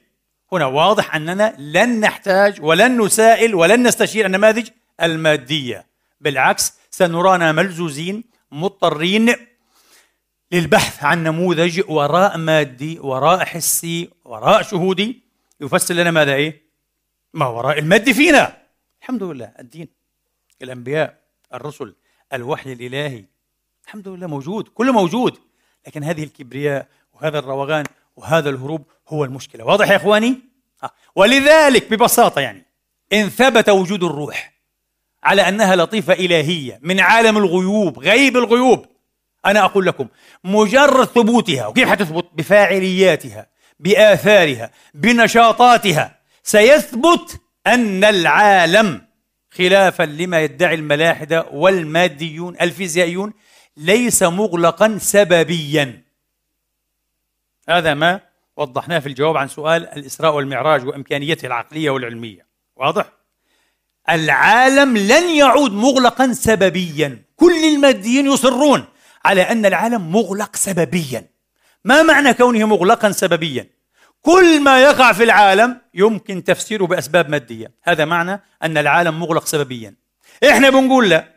هنا واضح أننا لن نحتاج ولن نسائل ولن نستشير النماذج المادية. بالعكس سنرانا ملزوزين مضطرين للبحث عن نموذج وراء مادي وراء حسي وراء شهودي يفسر لنا ماذا إيه؟ ما وراء المادي فينا الحمد لله الدين الأنبياء الرسل الوحي الإلهي الحمد لله موجود كله موجود لكن هذه الكبرياء وهذا الروغان وهذا الهروب هو المشكلة واضح يا إخواني آه. ولذلك ببساطة يعني إن ثبت وجود الروح على أنها لطيفة إلهية من عالم الغيوب غيب الغيوب أنا أقول لكم مجرد ثبوتها وكيف حتثبت؟ بفاعلياتها بآثارها بنشاطاتها سيثبت أن العالم خلافا لما يدعي الملاحدة والماديون الفيزيائيون ليس مغلقا سببيا. هذا ما وضحناه في الجواب عن سؤال الإسراء والمعراج وإمكانيته العقلية والعلمية. واضح؟ العالم لن يعود مغلقا سببيا. كل الماديين يصرون. على أن العالم مغلق سببيا. ما معنى كونه مغلقا سببيا؟ كل ما يقع في العالم يمكن تفسيره بأسباب مادية. هذا معنى أن العالم مغلق سببيا. إحنا بنقول لا.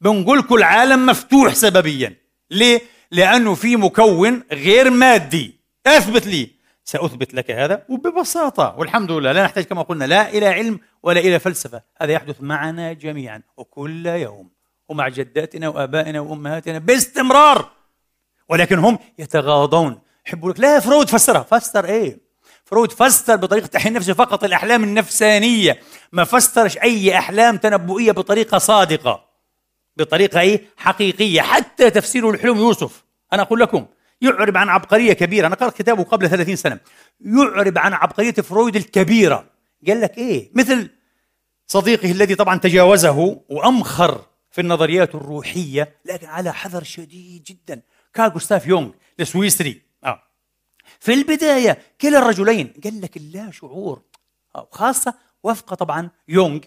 بنقول كل عالم مفتوح سببيا. ليه؟ لأنه في مكون غير مادي. أثبت لي. سأثبت لك هذا وببساطة. والحمد لله. لا نحتاج كما قلنا لا إلى علم ولا إلى فلسفة. هذا يحدث معنا جميعا. وكل يوم. ومع جداتنا وآبائنا وأمهاتنا باستمرار. ولكن هم يتغاضون. يحبوا لك. لا فرويد فسرها فسر إيه؟ فرويد فسر بطريقة تحليل نفسه فقط الأحلام النفسانية. ما فسرش أي أحلام تنبؤية بطريقة صادقة. بطريقة إيه؟ حقيقية. حتى تفسير الحلم يوسف. أنا أقول لكم يعرب عن عبقرية كبيرة. أنا قرأت كتابه قبل 30 سنة. يعرب عن عبقرية فرويد الكبيرة. قال لك إيه؟ مثل صديقه الذي طبعا تجاوزه وأمخر في النظريات الروحية لكن على حذر شديد جدا. كارل جوستاف يونغ السويسري آه. في البداية كلا الرجلين. قال لك اللا شعور. آه. خاصة وفق طبعا يونغ.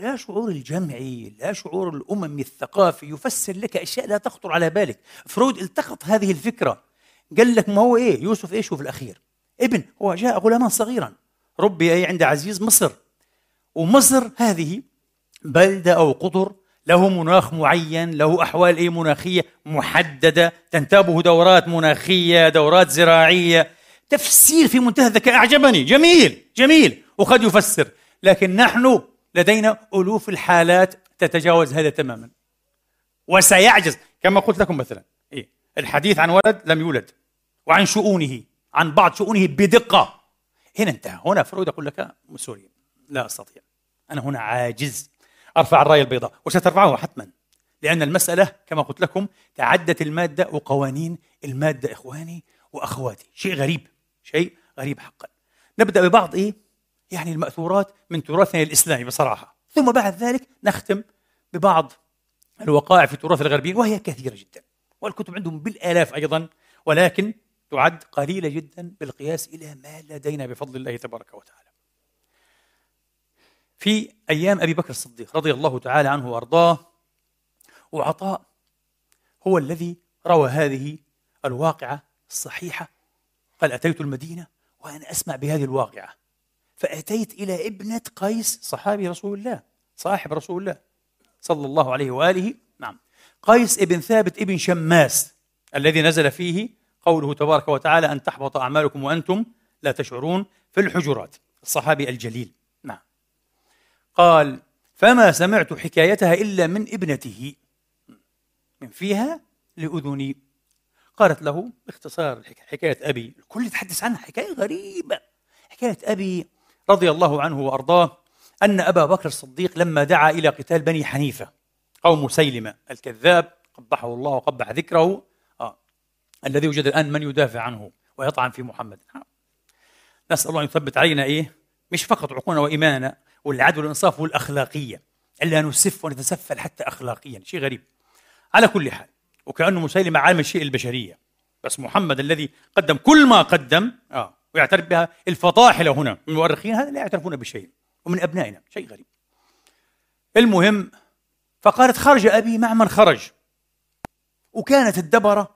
لا شعور الجمعي لا شعور الأممي الثقافي. يفسر لك أشياء لا تخطر على بالك. فرويد التقط هذه الفكرة. قال لك ما هو إيه؟ يوسف إيش هو في الأخير؟ ابن. هو جاء غلاما صغيرا. ربي أي عند عزيز مصر. ومصر هذه بلدة أو قطر له مناخ معين له أحوال إيه مناخية محددة تنتابه دورات مناخية دورات زراعية. تفسير في منتهى الذكاء أعجبني. جميل جميل وقد يفسر. لكن نحن لدينا ألوف الحالات تتجاوز هذا تماما. وسيعجز. كما قلت لكم مثلا إيه؟ الحديث عن ولد لم يولد وعن شؤونه عن بعض شؤونه بدقة. هنا انتهى. هنا فرويد يقول لك سوري لا أستطيع. أنا هنا عاجز. أرفع الراية البيضاء وسترفعه حتما لأن المسألة كما قلت لكم تعدت المادة وقوانين المادة إخواني وأخواتي شيء غريب شيء غريب حقا. نبدأ ببعض إيه؟ يعني المأثورات من تراثنا الإسلامي بصراحة. ثم بعد ذلك نختم ببعض الوقائع في التراث الغربي وهي كثيرة جدا والكتب عندهم بالآلاف أيضا ولكن تعد قليلة جدا بالقياس إلى ما لدينا بفضل الله تبارك وتعالى. في أيام أبي بكر الصديق رضي الله تعالى عنه وأرضاه وعطاء هو الذي روى هذه الواقعة الصحيحة. قال أتيت المدينة وأنا أسمع بهذه الواقعة. فأتيت إلى ابنة قيس صحابي رسول الله صاحب رسول الله صلى الله عليه وآله. نعم. قيس ابن ثابت ابن شماس الذي نزل فيه قوله تبارك وتعالى أن تحبط أعمالكم وأنتم لا تشعرون في الحجرات. الصحابي الجليل. قال فما سمعت حكايتها إلا من ابنته. من فيها لأذني. قالت له باختصار حكاية أبي. الكل يتحدث عنها. حكاية غريبة. حكاية أبي رضي الله عنه وأرضاه أن أبا بكر الصديق لما دعا إلى قتال بني حنيفة قوم مسيلمة الكذاب قبحه الله وقبح ذكره. آه. الذي يوجد الآن من يدافع عنه ويطعن في محمد. نسأل الله أن يثبت علينا إيه؟ مش فقط عقولنا وإيماننا. والعدل والإنصاف والأخلاقية. إلا نسف ونتسفل حتى أخلاقيا. شيء غريب. على كل حال وكأنه مسيلمة عالم الشيء البشرية. بس محمد الذي قدم كل ما قدم آه ويعترف بها الفطاحلة هنا من المؤرخين هذا لا يعترفون بشيء ومن أبنائنا. شيء غريب. المهم فقالت خرج أبي مع من خرج. وكانت الدبرة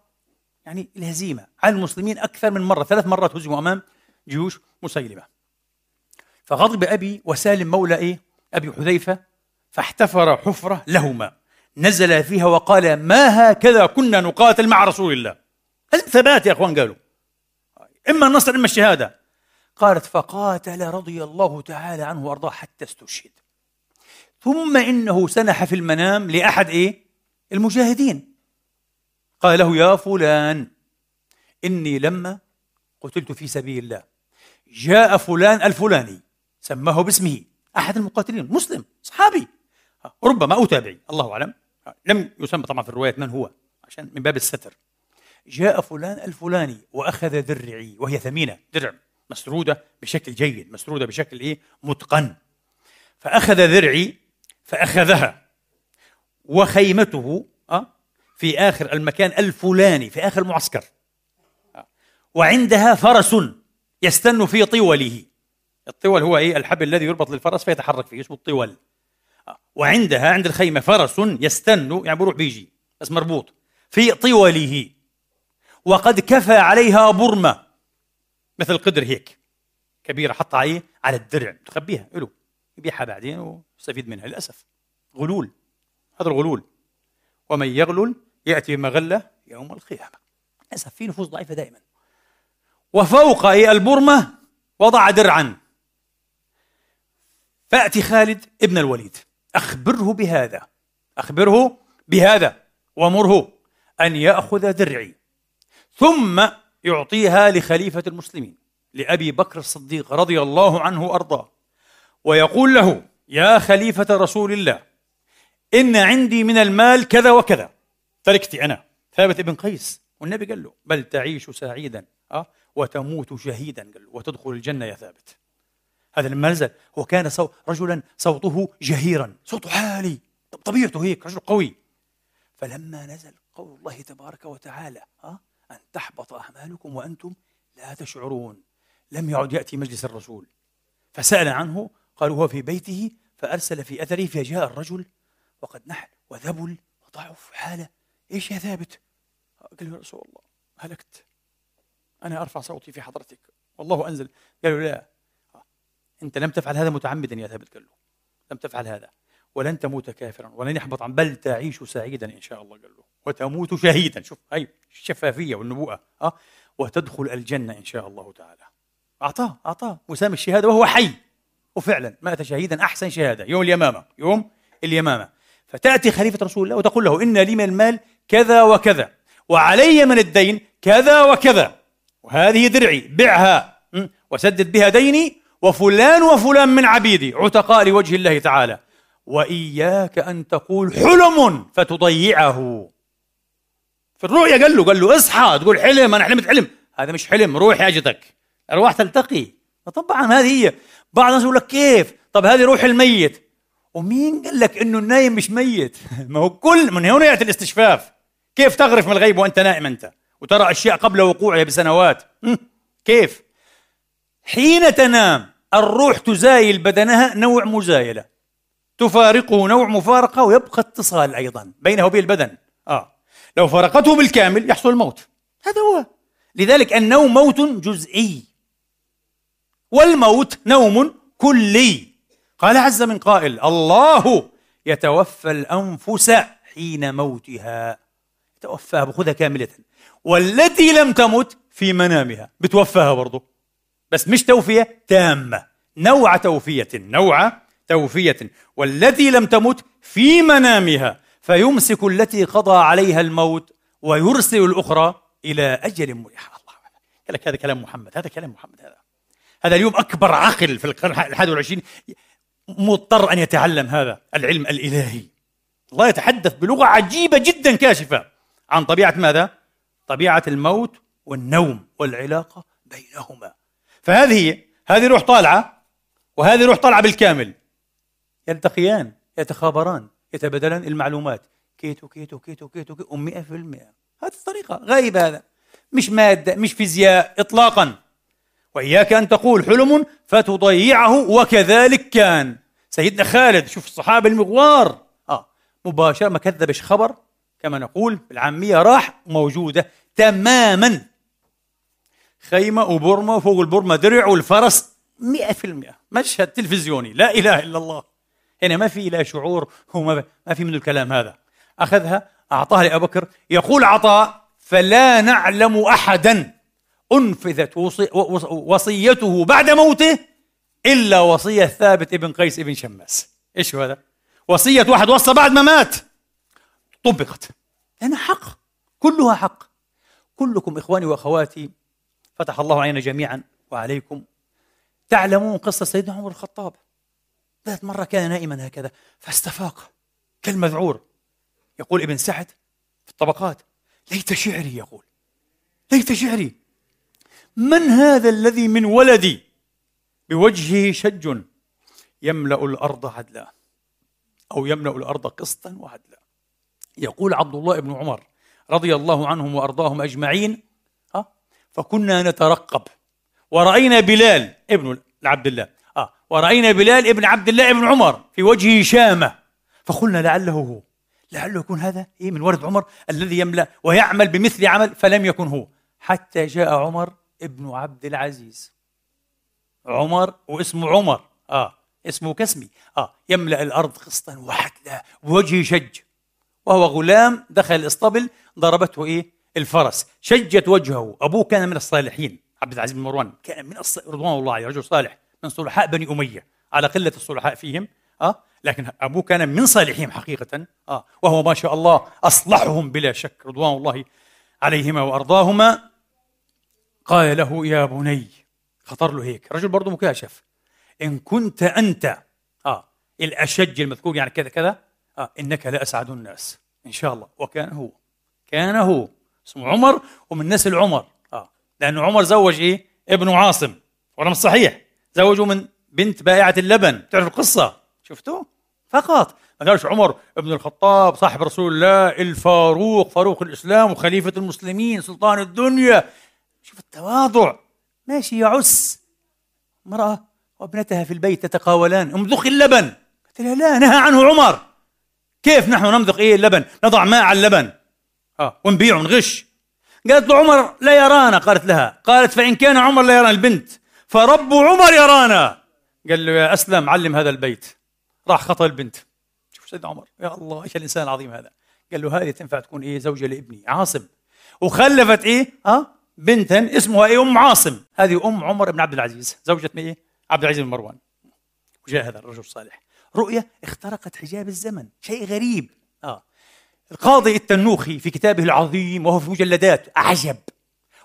يعني الهزيمة على المسلمين أكثر من مرة. ثلاث مرات هزموا أمام جيوش مسيلمة. فغضب أبي وسالم مولى إيه؟ أبي حذيفة فاحتفر حفرة لهما. نزل فيها وقال ما هكذا كنا نقاتل مع رسول الله. هذا ثبات يا أخوان قالوا. إما النصر إما الشهادة. قالت فقاتل رضي الله تعالى عنه وأرضاه حتى استشهد. ثم إنه سنح في المنام لأحد إيه؟ المجاهدين. قال له يا فلان إني لما قتلت في سبيل الله جاء فلان الفلاني. سماه باسمه. أحد المقاتلين مسلم صحابي. ربما أو تابعي الله أعلم. لم يسمى طبعا في الروايات من هو عشان من باب الستر. جاء فلان الفلاني وأخذ درعي وهي ثمينة درع مسرودة بشكل جيد مسرودة بشكل إيه؟ متقن. فأخذ درعي فأخذها. وخيمته أه في آخر المكان الفلاني في آخر المعسكر وعندها فرس يستن في طوله. الطول هو إيه؟ الحبل الذي يربط للفرس فيتحرك فيه اسمه الطول. وعندها عند الخيمة فرس يستن يعني بروح بيجي بس مربوط. في طوله. وقد كفى عليها برمة. مثل قدر هيك. كبيرة حطها عليه على الدرع. تخبيها. له يبيعها بعدين ويستفيد منها للأسف. غلول. هذا الغلول. ومن يغلل يأتي بمغله يوم القيامة. للأسف في نفوس ضعيفة دائما. وفوق البرمة وضع درعا. فأتي خالد ابن الوليد. أخبره بهذا. أخبره بهذا. ومره أن يأخذ درعي. ثم يعطيها لخليفة المسلمين لأبي بكر الصديق رضي الله عنه وأرضاه. ويقول له يا خليفة رسول الله إن عندي من المال كذا وكذا. تركتي أنا. ثابت ابن قيس. والنبي قال له بل تعيش سعيدا أه؟ وتموت شهيدا. قال له وتدخل الجنة يا ثابت. هذا لما نزل هو كان صو رجلا صوته جهيرا. صوته عالي طبيعته هيك رجل قوي. فلما نزل قول الله تبارك وتعالى أه؟ أن تحبط أعمالكم وأنتم لا تشعرون. لم يعد يأتي مجلس الرسول. فسأل عنه قالوا هو في بيته فأرسل في أثره فجاء الرجل وقد نحل وذبل وضعف حالة. إيش يا ثابت؟ قال يا رسول الله هلكت. أنا أرفع صوتي في حضرتك. والله أنزل. قالوا لا. أنت لم تفعل هذا متعمدا يا ثابت قال له لم تفعل هذا. ولن تموت كافرا. ولن يحبط عن بل تعيش سعيدا إن شاء الله قال له وتموت شهيدا. شوف هاي الشفافية والنبوءة أه؟ وتدخل الجنة إن شاء الله تعالى. أعطاه أعطاه. وسام الشهادة وهو حي. وفعلا مات شهيدا أحسن شهادة. يوم اليمامة. يوم اليمامة. فتأتي خليفة رسول الله وتقول له إن لي من المال كذا وكذا وعلي من الدين كذا وكذا. وهذه درعي بعها. وسدد بها ديني وفلان وفلان من عبيدي عتقاء لوجه الله تعالى. وإياك أن تقول حلم فتضيعه. في الرؤيا قال له قال له اصحى تقول حلم أنا حلمت حلم. هذا مش حلم روح اجتك أرواح تلتقي. طبعا هذه هي. بعض الناس يقول لك كيف؟ طب هذه روح الميت. ومين قال لك إنه النايم مش ميت؟ <laughs> ما هو كل من هنا يأتي الاستشفاف. كيف تغرف من الغيب وأنت نائم أنت؟ وترى أشياء قبل وقوعها بسنوات. كيف؟ حين تنام الروح تزايل بدنها نوع مزايلة. تفارقه نوع مفارقة ويبقى اتصال أيضا بينه وبين البدن. آه. لو فارقته بالكامل يحصل الموت. هذا هو. لذلك النوم موت جزئي. والموت نوم كلي. قال عز من قائل الله يتوفى الأنفس حين موتها. يتوفاها بخذها كاملة. والتي لم تمت في منامها. بتوفاها برضه بس مش توفية تامة. نوع توفية نوع توفية. والتي لم تمت في منامها فيمسك التي قضى عليها الموت ويرسل الأخرى إلى أجل مريح الله. قال لك هذا كلام محمد هذا كلام محمد هذا. هذا اليوم أكبر عقل في القرن الحادي والعشرين. مضطر أن يتعلم هذا العلم الإلهي. الله يتحدث بلغة عجيبة جدا كاشفة. عن طبيعة ماذا؟ طبيعة الموت والنوم والعلاقة بينهما. فهذه هذه روح طالعة وهذه روح طالعة بالكامل. يلتقيان يتخابران يتبادلان المعلومات. كيت وكيت وكيت وكيت, وكيت 100% هذه الطريقة غايب هذا. مش مادة مش فيزياء إطلاقا. وإياك أن تقول حلم فتضيعه وكذلك كان. سيدنا خالد شوف الصحابة المغوار. آه مباشرة ما كذبش خبر. كما نقول بالعامية راح موجودة تماما. خيمة وبرمة وفوق البرمة درع والفرس مئة في المئة. مشهد تلفزيوني. لا إله إلا الله. هنا ما في لا شعور هو ما في منه الكلام هذا. أخذها أعطاها لأبو بكر يقول عطاء فلا نعلم أحدا أنفذت وصيته بعد موته إلا وصية ثابت ابن قيس ابن شماس. إيش هذا؟ وصية واحد وصى بعد ما مات. طبقت. لأنها حق. كلها حق. كلكم إخواني وأخواتي فتح الله علينا جميعا وعليكم. تعلمون قصة سيدنا عمر الخطاب. ذات مرة كان نائما هكذا فاستفاق كالمذعور. يقول ابن سعد في الطبقات ليت شعري يقول ليت شعري. من هذا الذي من ولدي بوجهه شج يملأ الأرض عدلا أو يملأ الأرض قسطا وعدلا؟ يقول عبد الله بن عمر رضي الله عنهم وأرضاهم أجمعين فكنا نترقب. ورأينا بلال ابن عبد الله. آه ورأينا بلال ابن عبد الله ابن عمر في وجهه شامة فقلنا لعله هو. لعله يكون هذا إيه من ولد عمر الذي يملأ ويعمل بمثل عمل فلم يكن هو. حتى جاء عمر ابن عبد العزيز. عمر واسمه عمر. آه اسمه كاسمي. آه يملأ الأرض قسطا وحتى بوجهه شج. وهو غلام دخل الإسطبل ضربته إيه؟ الفرس. شجت وجهه. أبوه كان من الصالحين. عبد العزيز بن مروان كان من الص... رضوان الله عليه رجل صالح من صلحاء بني أمية على قلة الصلحاء فيهم آه؟ لكن أبوه كان من صالحهم حقيقة آه؟ وهو ما شاء الله أصلحهم بلا شك. رضوان الله عليهما وأرضاهما. قال له يا بني خطر له هيك. رجل برضه مكاشف. إن كنت أنت آه الأشج المذكور يعني كذا كذا آه إنك لأسعد الناس. إن شاء الله. وكان هو كان هو. اسمه عمر ومن نسل عمر. آه. لأنه عمر زوج إيه؟ ابنه عاصم. مش صحيح. زوجه من بنت بائعة اللبن. تعرف القصة؟ شفتوا فقط. ما قالش عمر ابن الخطاب صاحب رسول الله الفاروق فاروق الإسلام وخليفة المسلمين سلطان الدنيا. شوف التواضع. ماشي يعس. امرأة وابنتها في البيت تتقاولان. امضخ اللبن. قلت لها لا نهى عنه عمر. كيف نحن نمضغ إيه اللبن؟ نضع ماء على اللبن. آه ونبيعه ونغش. قالت له عمر لا يرانا. قالت لها. قالت فإن كان عمر لا يرانا البنت. فرب عمر يرانا. قال له يا أسلم علم هذا البيت. راح خطأ البنت. شوف سيدنا عمر يا الله إيش الإنسان العظيم هذا. قال له هذه تنفع تكون إيه؟ زوجة لابني عاصم. وخلفت إيه؟ آه بنتا اسمها إيه؟ أم عاصم. هذه أم عمر بن عبد العزيز. زوجة إيه؟ عبد العزيز بن مروان. وجاء هذا الرجل الصالح. رؤية اخترقت حجاب الزمن. شيء غريب. القاضي التنوخي في كتابه العظيم وهو في مجلدات أعجب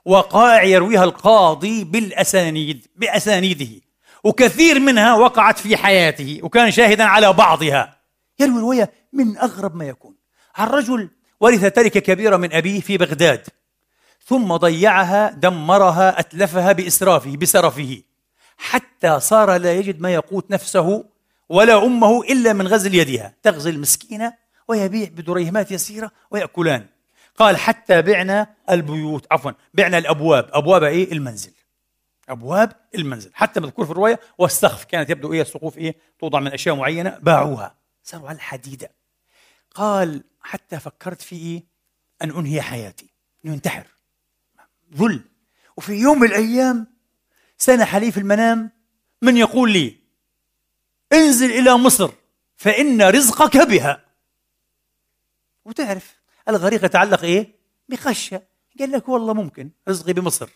وقائع يرويها القاضي بالأسانيد بأسانيده وكثير منها وقعت في حياته وكان شاهدا على بعضها. يروي رواية من أغرب ما يكون. عن رجل ورث تركة كبيرة من أبيه في بغداد ثم ضيعها دمرها أتلفها بإسرافه بسرفه حتى صار لا يجد ما يقوت نفسه ولا أمه إلا من غزل يدها. تغزل مسكينة ويبيع بدريهمات يسيرة ويأكلان. قال حتى بعنا البيوت عفوا بعنا الأبواب. أبواب إيه؟ المنزل. أبواب المنزل. حتى مذكور في الرواية والسقف كانت يبدو إيه؟ السقوف إيه؟ توضع من أشياء معينة باعوها. صاروا على الحديدة. قال حتى فكرت في إيه؟ أن أنهي حياتي. أن ينتحر. ذل. وفي يوم من الأيام سنح لي في المنام من يقول لي انزل إلى مصر فإن رزقك بها. وتعرف الغريق يتعلق إيه؟ بخشة قال لك والله ممكن رزقي بمصر.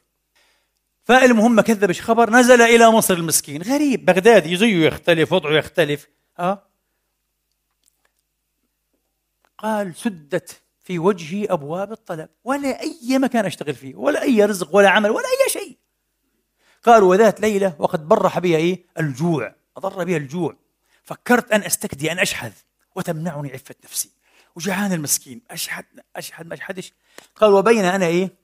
فالمهم ما كذبش خبر؟ نزل إلى مصر المسكين. غريب. بغداد زيه يختلف وضعه يختلف. ها قال سدت في وجهي أبواب الطلب. ولا أي مكان أشتغل فيه ولا أي رزق ولا عمل ولا أي شيء. قال وذات ليلة وقد برح بي إيه؟ الجوع. أضر بي الجوع. فكرت أن أستكدي أن أشحذ. وتمنعني عفة نفسي. وجعان المسكين. أشحد أشحد ما أشحدش. قال وبين أنا إيه؟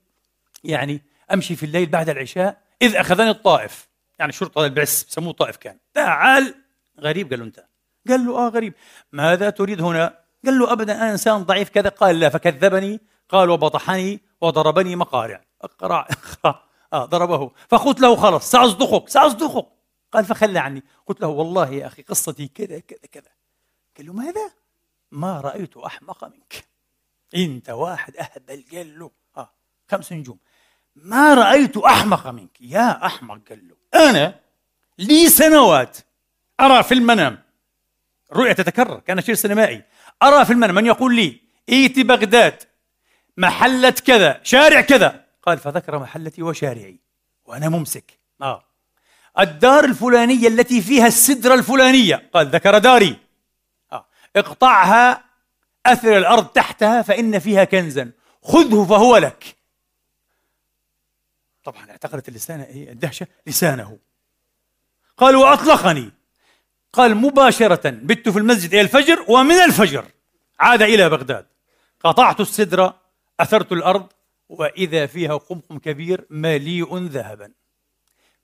يعني أمشي في الليل بعد العشاء إذ أخذني الطائف. يعني شرطة البعث بسموه طائف كان. تعال غريب قال له أنت. قال له آه غريب. ماذا تريد هنا؟ قال له أبدا أنا إنسان ضعيف كذا. قال لا فكذبني. قال وبطحني وضربني مقارع. اقرأ آه ضربه. فقلت له خلص سأصدقك سأصدقك. قال فخلى عني. قلت له والله يا أخي قصتي كذا كذا كذا. قال له ماذا؟ ما رأيت أحمق منك. أنت واحد أهبل قال له آه خمس نجوم ما رأيت أحمق منك. يا أحمق قال له أنا لي سنوات أرى في المنام. الرؤيا تتكرر كان شيء سينمائي. أرى في المنام. من يقول لي ائتي بغداد. محلة كذا شارع كذا. قال فذكر محلتي وشارعي. وأنا ممسك. آه. الدار الفلانية التي فيها السدرة الفلانية. قال ذكر داري. اقطعها أثر الأرض تحتها فإن فيها كنزا. خذه فهو لك. طبعا اعتقدت اللسان إيه؟ الدهشة. لسانه. قال وأطلقني قال مباشرة بت في المسجد إلى الفجر ومن الفجر. عاد إلى بغداد. قطعت السدرة أثرت الأرض وإذا فيها قمقم كبير مليء ذهبا.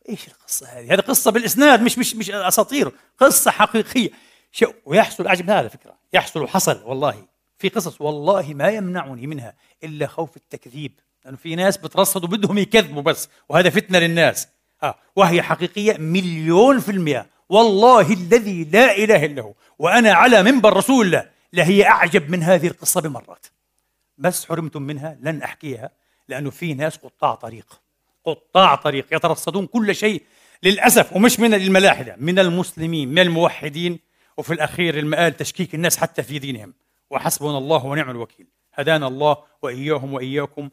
إيش القصة هذه؟ هذه قصة بالإسناد مش مش مش أساطير، قصة حقيقية. شيء ويحصل أعجب هذا فكرة، يحصل وحصل والله. في قصص والله ما يمنعني منها إلا خوف التكذيب، لأنه في ناس بترصد وبدهم يكذبوا بس وهذا فتنة للناس. ها وهي حقيقية مليون في المئه والله الذي لا إله إلا هو وأنا على منبر رسول الله. لهي أعجب من هذه القصة بمرات. بس حرمتم منها لن أحكيها لأنه في ناس قطاع طريق. قطاع طريق يترصدون كل شيء. للأسف ومش من الملاحدة من المسلمين من الموحدين. وفي الأخير المآل تشكيك الناس حتى في دينهم. وحسبنا الله ونعم الوكيل. هدانا الله وإياهم وإياكم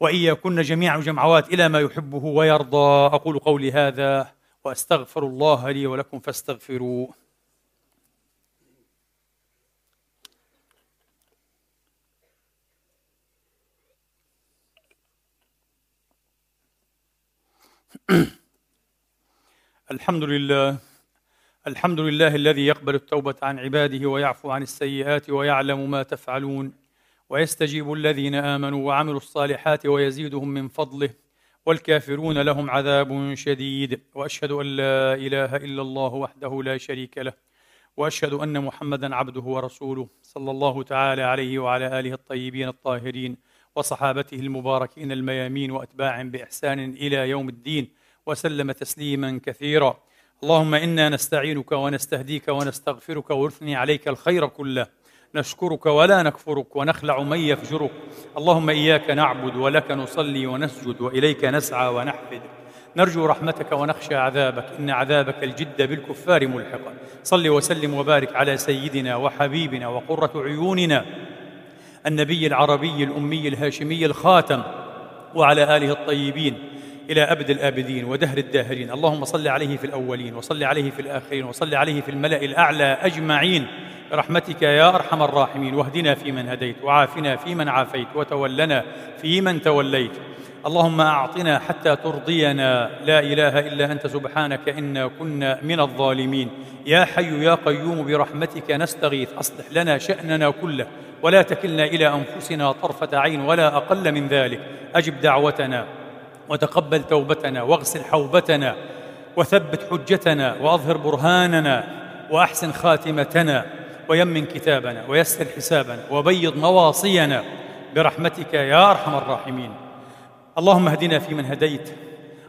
وإياكن جميعا وجمعوات إلى ما يحبه ويرضى. أقول قولي هذا وأستغفر الله لي ولكم فاستغفروه <clears throat> الحمد لله. الحمد لله الذي يقبل التوبة عن عباده ويعفو عن السيئات ويعلم ما تفعلون ويستجيب الذين آمنوا وعملوا الصالحات ويزيدهم من فضله والكافرون لهم عذاب شديد وأشهد أن لا إله إلا الله وحده لا شريك له وأشهد أن محمدا عبده ورسوله صلى الله تعالى عليه وعلى آله الطيبين الطاهرين وصحابته المباركين الميامين واتباع بإحسان إلى يوم الدين وسلم تسليما كثيرا اللهم إنا نستعينك ونستهديك ونستغفرك ونثني عليك الخير كله. نشكرك ولا نكفرك ونخلع من يفجرك. اللهم إياك نعبد ولك نصلي ونسجد وإليك نسعى ونحفد. نرجو رحمتك ونخشى عذابك. إن عذابك الجد بالكفار ملحقا صل وسلم وبارك على سيدنا وحبيبنا وقرة عيوننا. النبي العربي الأمي الهاشمي الخاتم. وعلى آله الطيبين. إلى أبد الآبدين ودهر الداهرين. اللهم صل عليه في الأولين وصل عليه في الآخرين وصل عليه في الملأ الأعلى أجمعين. برحمتك يا أرحم الراحمين. واهدنا فيمن هديت وعافنا فيمن عافيت وتولنا فيمن توليت. اللهم أعطنا حتى ترضينا. لا إله إلا أنت سبحانك إنا كنا من الظالمين. يا حي يا قيوم برحمتك نستغيث. أصلح لنا شأننا كله ولا تكلنا إلى أنفسنا طرفة عين ولا أقل من ذلك. أجب دعوتنا. وتقبل توبتنا واغسل حوبتنا وثبت حجتنا وأظهر برهاننا وأحسن خاتمتنا ويمن كتابنا ويسر حسابنا وبيض مواصينا برحمتك يا أرحم الراحمين. اللهم اهدنا فيمن هديت.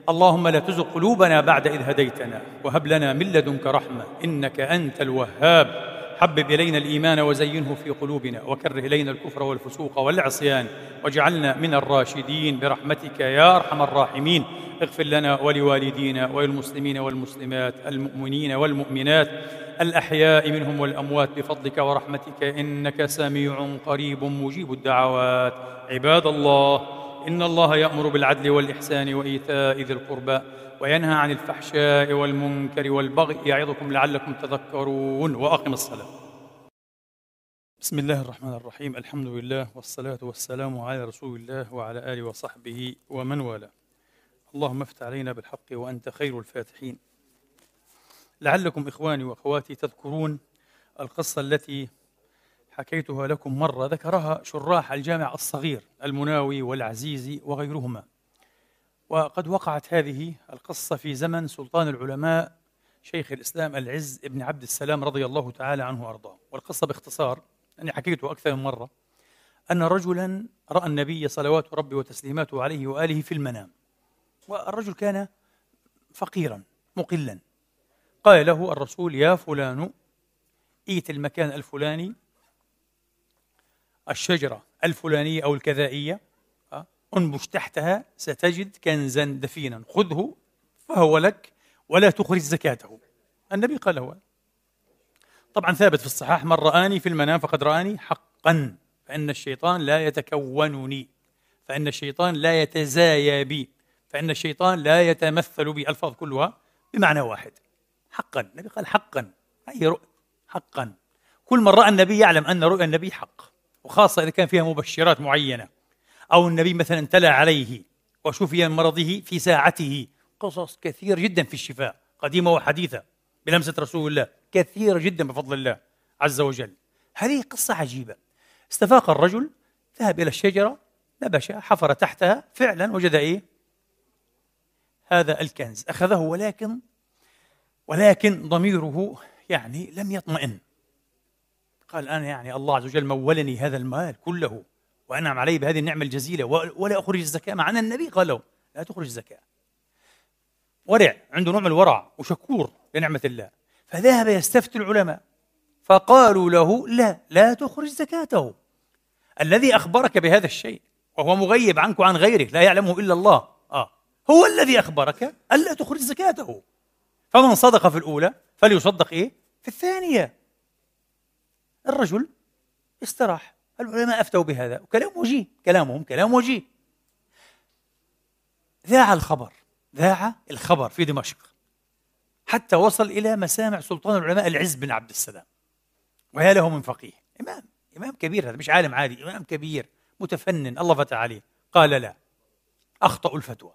اللهم لا تزغ قلوبنا بعد إذ هديتنا. وهب لنا من لدنك رحمة إنك أنت الوهاب. حبب إلينا الإيمان وزينه في قلوبنا وكره إلينا الكفر والفسوق والعصيان واجعلنا من الراشدين برحمتك يا أرحم الراحمين. اغفر لنا ولوالدينا وللمسلمين والمسلمات المؤمنين والمؤمنات الأحياء منهم والأموات بفضلك ورحمتك إنك سميع قريب مجيب الدعوات. عباد الله إن الله يأمر بالعدل والإحسان وإيتاء ذي القربى وينهى عن الفحشاء والمنكر والبغي يعظكم لعلكم تذكرون وأقم الصلاة. بسم الله الرحمن الرحيم. الحمد لله والصلاة والسلام على رسول الله وعلى آله وصحبه ومن والاه. اللهم افتح علينا بالحق وأنت خير الفاتحين. لعلكم إخواني وأخواتي تذكرون القصة التي حكيتها لكم مرة ذكرها شراح الجامع الصغير المناوي والعزيزي وغيرهما. وقد وقعت هذه القصة في زمن سلطان العلماء شيخ الإسلام العز ابن عبد السلام رضي الله تعالى عنه وأرضاه. والقصة باختصار أني حكيته أكثر من مرة. أن رجلا رأى النبي صلوات ربي وتسليماته عليه وآله في المنام. والرجل كان فقيرا مقلا. قال له الرسول يا فلان ائت المكان الفلاني الشجرة الفلانية أو الكذائية انبش تحتها ستجد كنزا دفينا. خذه فهو لك ولا تخرج زكاته. النبي قال له طبعا ثابت في الصحاح من رآني في المنام فقد رآني حقا فإن الشيطان لا يتكونني فإن الشيطان لا يتزايا بي فإن الشيطان لا يتمثل بي. ألفاظ كلها بمعنى واحد. حقا. النبي قال حقا. أي رؤى حقا. كل من رأى النبي يعلم أن رؤيا النبي حق. وخاصة إذا كان فيها مبشرات معينة. أو النبي مثلا تلا عليه وشفي من مرضه في ساعته. قصص كثير جدا في الشفاء قديمة وحديثة بلمسة رسول الله كثير جدا بفضل الله عز وجل. هذه قصة عجيبة. استفاق الرجل ذهب إلى الشجرة نبش حفر تحتها فعلا وجد إيه؟ هذا الكنز. أخذه ولكن ولكن ضميره يعني لم يطمئن. قال أنا يعني الله عز وجل مولني هذا المال كله وأنعم علي بهذه النعمة الجزيلة ولا أخرج الزكاة مع أن النبي قال له لا تخرج الزكاة. ورع عنده نوع من الورع وشكور لنعمة الله. فذهب يستفتي العلماء. فقالوا له لا لا تخرج زكاته. الذي أخبرك بهذا الشيء وهو مغيب عنك وعن غيرك لا يعلمه إلا الله. آه. هو الذي أخبرك ألا تخرج زكاته. فمن صدق في الأولى فليصدق إيه؟ في الثانية. الرجل استراح. العلماء أفتوا بهذا وكلام وجيه كلامهم كلام وجيه. ذاع الخبر ذاع الخبر في دمشق. حتى وصل إلى مسامع سلطان العلماء العز بن عبد السلام. ويا له من فقيه. إمام إمام كبير هذا مش عالم عادي إمام كبير متفنن الله فتح عليه. قال لا أخطأوا الفتوى.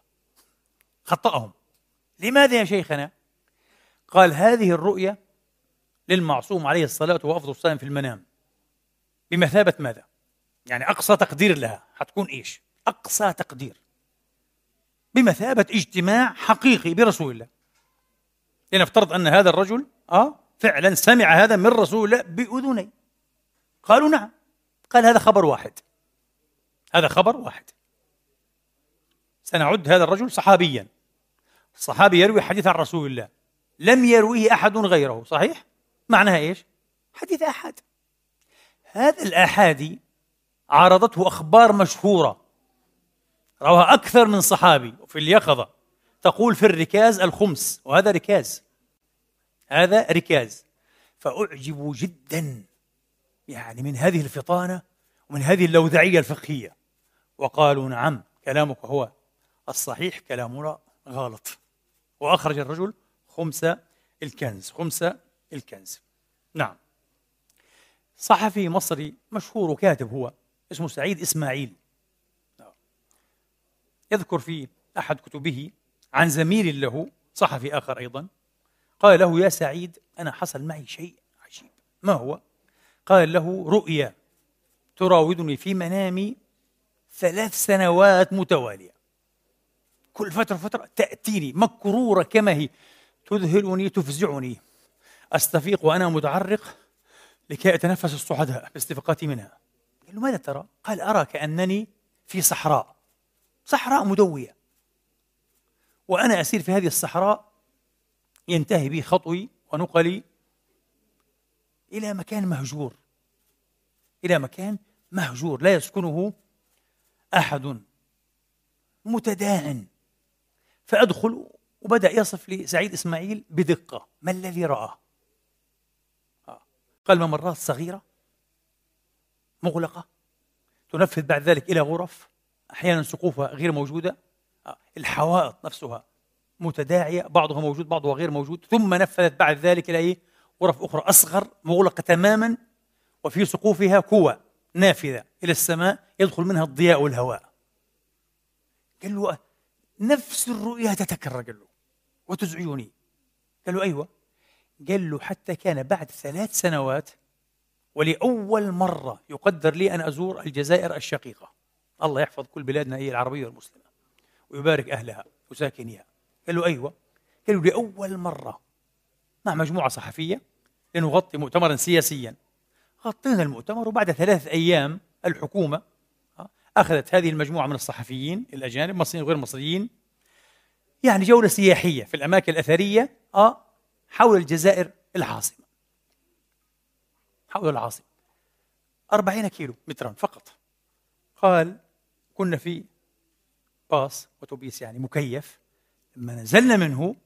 خطأهم. لماذا يا شيخنا؟ قال هذه الرؤية للمعصوم عليه الصلاة وأفضل السلام في المنام. بمثابة ماذا؟ يعني أقصى تقدير لها حتكون إيش؟ أقصى تقدير. بمثابة اجتماع حقيقي برسول الله. لنفترض أن هذا الرجل آه فعلا سمع هذا من رسول الله بأذني قالوا نعم. قال هذا خبر واحد. هذا خبر واحد. سنعد هذا الرجل صحابيا. الصحابي يروي حديث عن رسول الله. لم يرويه أحد غيره صحيح؟ معناها إيش؟ حديث أحد. هذا الآحادي عارضته أخبار مشهورة. رواها أكثر من صحابي وفي اليقظة تقول في الركاز الخمس وهذا ركاز. هذا ركاز. فأعجبوا جدا يعني من هذه الفطانة ومن هذه اللوذعية الفقهية. وقالوا نعم كلامك هو الصحيح كلامنا غلط. وأخرج الرجل خمس الكنز خمس الكنز. نعم. صحفي مصري مشهور وكاتب هو اسمه سعيد إسماعيل. يذكر في أحد كتبه عن زميل له صحفي آخر أيضا قال له يا سعيد أنا حصل معي شيء عجيب. ما هو؟ قال له رؤيا تراودني في منامي ثلاث سنوات متوالية. كل فترة فترة تأتيني مكرورة كما هي تذهلني تفزعني. أستفيق وأنا متعرق لكي أتنفس الصعداء باستفاقتي منها قال له ماذا ترى؟ قال أرى كأنني في صحراء صحراء مدوية وأنا أسير في هذه الصحراء ينتهي بي خطوي ونقلي إلى مكان مهجور إلى مكان مهجور لا يسكنه أحد متداعن فأدخل وبدأ يصف لي سعيد إسماعيل بدقة ما الذي رآه آه. قال ممرات صغيرة مغلقة تنفذ بعد ذلك إلى غرف أحيانا سقوفها غير موجودة الحوائط نفسها متداعية بعضها موجود بعضها غير موجود ثم نفذت بعد ذلك إلى إيه؟ غرف أخرى أصغر مغلقة تماما وفي سقوفها كوى نافذة إلى السماء يدخل منها الضياء والهواء. قال له نفس الرؤيا تتكرر قال له وتزعجني. قال له أيوة. قال له حتى كان بعد ثلاث سنوات ولأول مرة يقدر لي أن أزور الجزائر الشقيقة. الله يحفظ كل بلادنا هي العربية والمسلمة ويبارك أهلها وساكنيها. قال له أيوة. قال له لأول مرة. مع مجموعة صحفية لنغطي مؤتمرا سياسيا. غطينا المؤتمر وبعد ثلاث أيام الحكومة أخذت هذه المجموعة من الصحفيين الأجانب مصريين وغير مصريين يعني جولة سياحية في الأماكن الأثرية آه حول الجزائر العاصمة. حول العاصمة. أربعين كيلو مترا فقط. قال كنا في باص أتوبيس يعني مكيف. لما نزلنا منه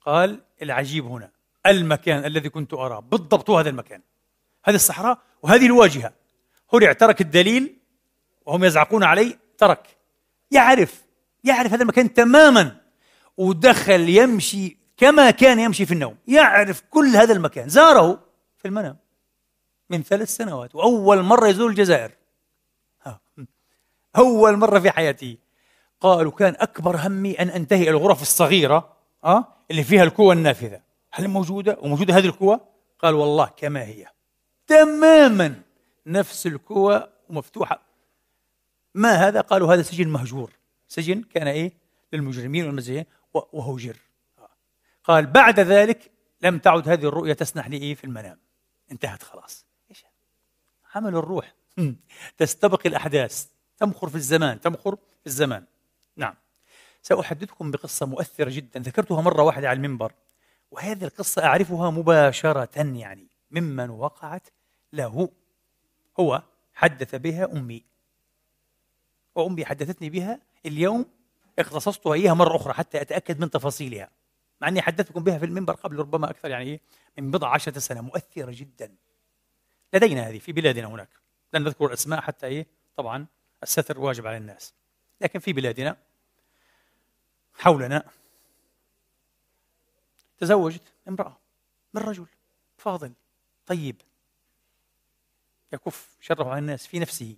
قال العجيب هنا المكان الذي كنت أراه بالضبط هذا المكان. هذه الصحراء وهذه الواجهة. هرع ترك الدليل وهم يزعقون عليه ترك. يعرف يعرف هذا المكان تماما. ودخل يمشي كما كان يمشي في النوم يعرف كل هذا المكان. زاره في المنام من ثلاث سنوات وأول مرة يزور الجزائر. أول مرة في حياته. قالوا كان أكبر همي أن أنتهي الغرف الصغيرة؟ اللي فيها الكوة النافذة. هل موجودة؟ وموجودة هذه الكوة قال والله كما هي. تماما نفس الكوة مفتوحة ما هذا؟ قالوا هذا سجن مهجور. سجن كان إيه؟ للمجرمين والمزيين وهجر قال بعد ذلك لم تعد هذه الرؤية تسنح لي إيه في المنام. انتهت خلاص. إيش؟ عمل الروح. <laughs> تستبق الأحداث. تمخر في الزمان. تمخر في الزمان. نعم. سأحدثكم بقصة مؤثرة جدا. ذكرتها مرة واحدة على المنبر. وهذه القصة أعرفها مباشرة يعني. ممن وقعت له. هو حدث بها أمي. وأمي حدثتني بها اليوم اختصصتها إياها مرة أخرى حتى أتأكد من تفاصيلها. مع أني حدثتكم بها في المنبر قبل ربما أكثر يعني من بضع عشرة سنة مؤثرة جدا. لدينا هذه في بلادنا هناك. لن نذكر أسماء حتى إيه طبعا الستر واجب على الناس. لكن في بلادنا حولنا تزوجت امرأة من رجل فاضل طيب يكف شره على الناس في نفسه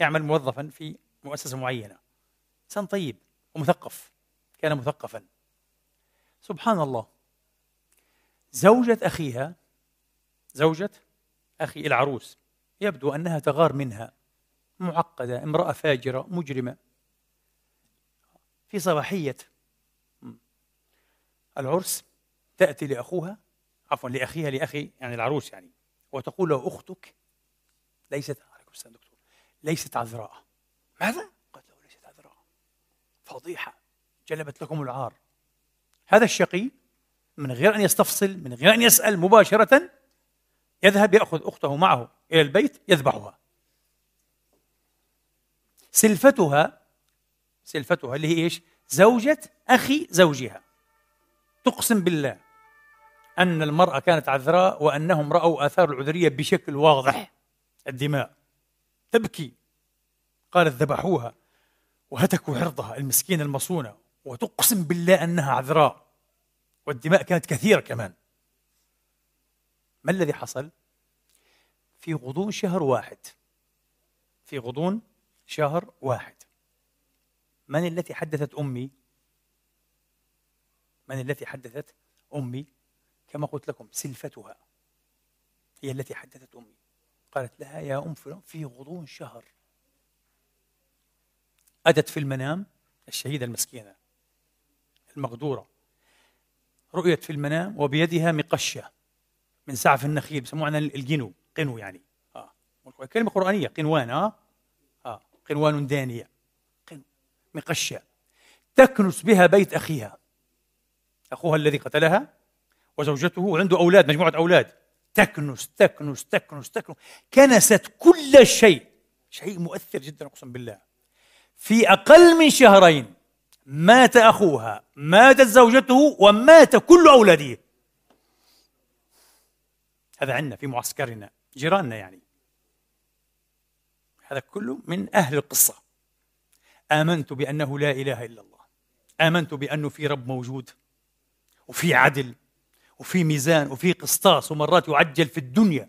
يعمل موظفا في مؤسسة معينة. إنسان طيب ومثقف كان مثقفا. سبحان الله. زوجة أخيها زوجة أخي العروس يبدو أنها تغار منها معقدة امرأة فاجرة مجرمة. في صباحية العرس تأتي لأخوها عفوا لأخيها لأخي يعني العروس يعني وتقول له أختك ليست عليكم السلام دكتور ليست عذراء. ماذا؟ قالت له ليست عذراء. فضيحة جلبت لكم العار. هذا الشقي من غير أن يستفصل من غير أن يسأل مباشرة يذهب يأخذ أخته معه إلى البيت يذبحها. سلفتها سلفتها اللي هي إيش؟ زوجة أخي زوجها. تقسم بالله أن المرأة كانت عذراء وأنهم رأوا آثار العذرية بشكل واضح. الدماء. تبكي. قالت ذبحوها وهتكوا عرضها المسكينة المصونة. وتقسم بالله أنها عذراء والدماء كانت كثيرة كمان. ما الذي حصل؟ في غضون شهر واحد. في غضون شهر واحد. من التي حدثت أمي؟ من التي حدثت أمي؟ كما قلت لكم سلفتها هي التي حدثت أمي. قالت لها يا أم فلان في غضون شهر. أتت في المنام الشهيدة المسكينة. المغدورة رؤيت في المنام وبيدها مقشة من سعف النخيل بسموها الجنو قنو يعني. آه. كلمة قرآنية قنوان آه. آه. قنوان دانية. قنو مقشة. تكنس بها بيت أخيها. أخوها الذي قتلها وزوجته وعنده أولاد مجموعة أولاد. تكنس تكنس تكنس تكنس. كنست كل شيء. شيء مؤثر جدا أقسم بالله. في أقل من شهرين مات أخوها ماتت زوجته ومات كل أولاده هذا عندنا في معسكرنا جيراننا يعني. هذا كله من أهل القصة. آمنت بأنه لا إله إلا الله. آمنت بأنه في رب موجود وفي عدل وفي ميزان وفي قسطاس ومرات يعجل في الدنيا.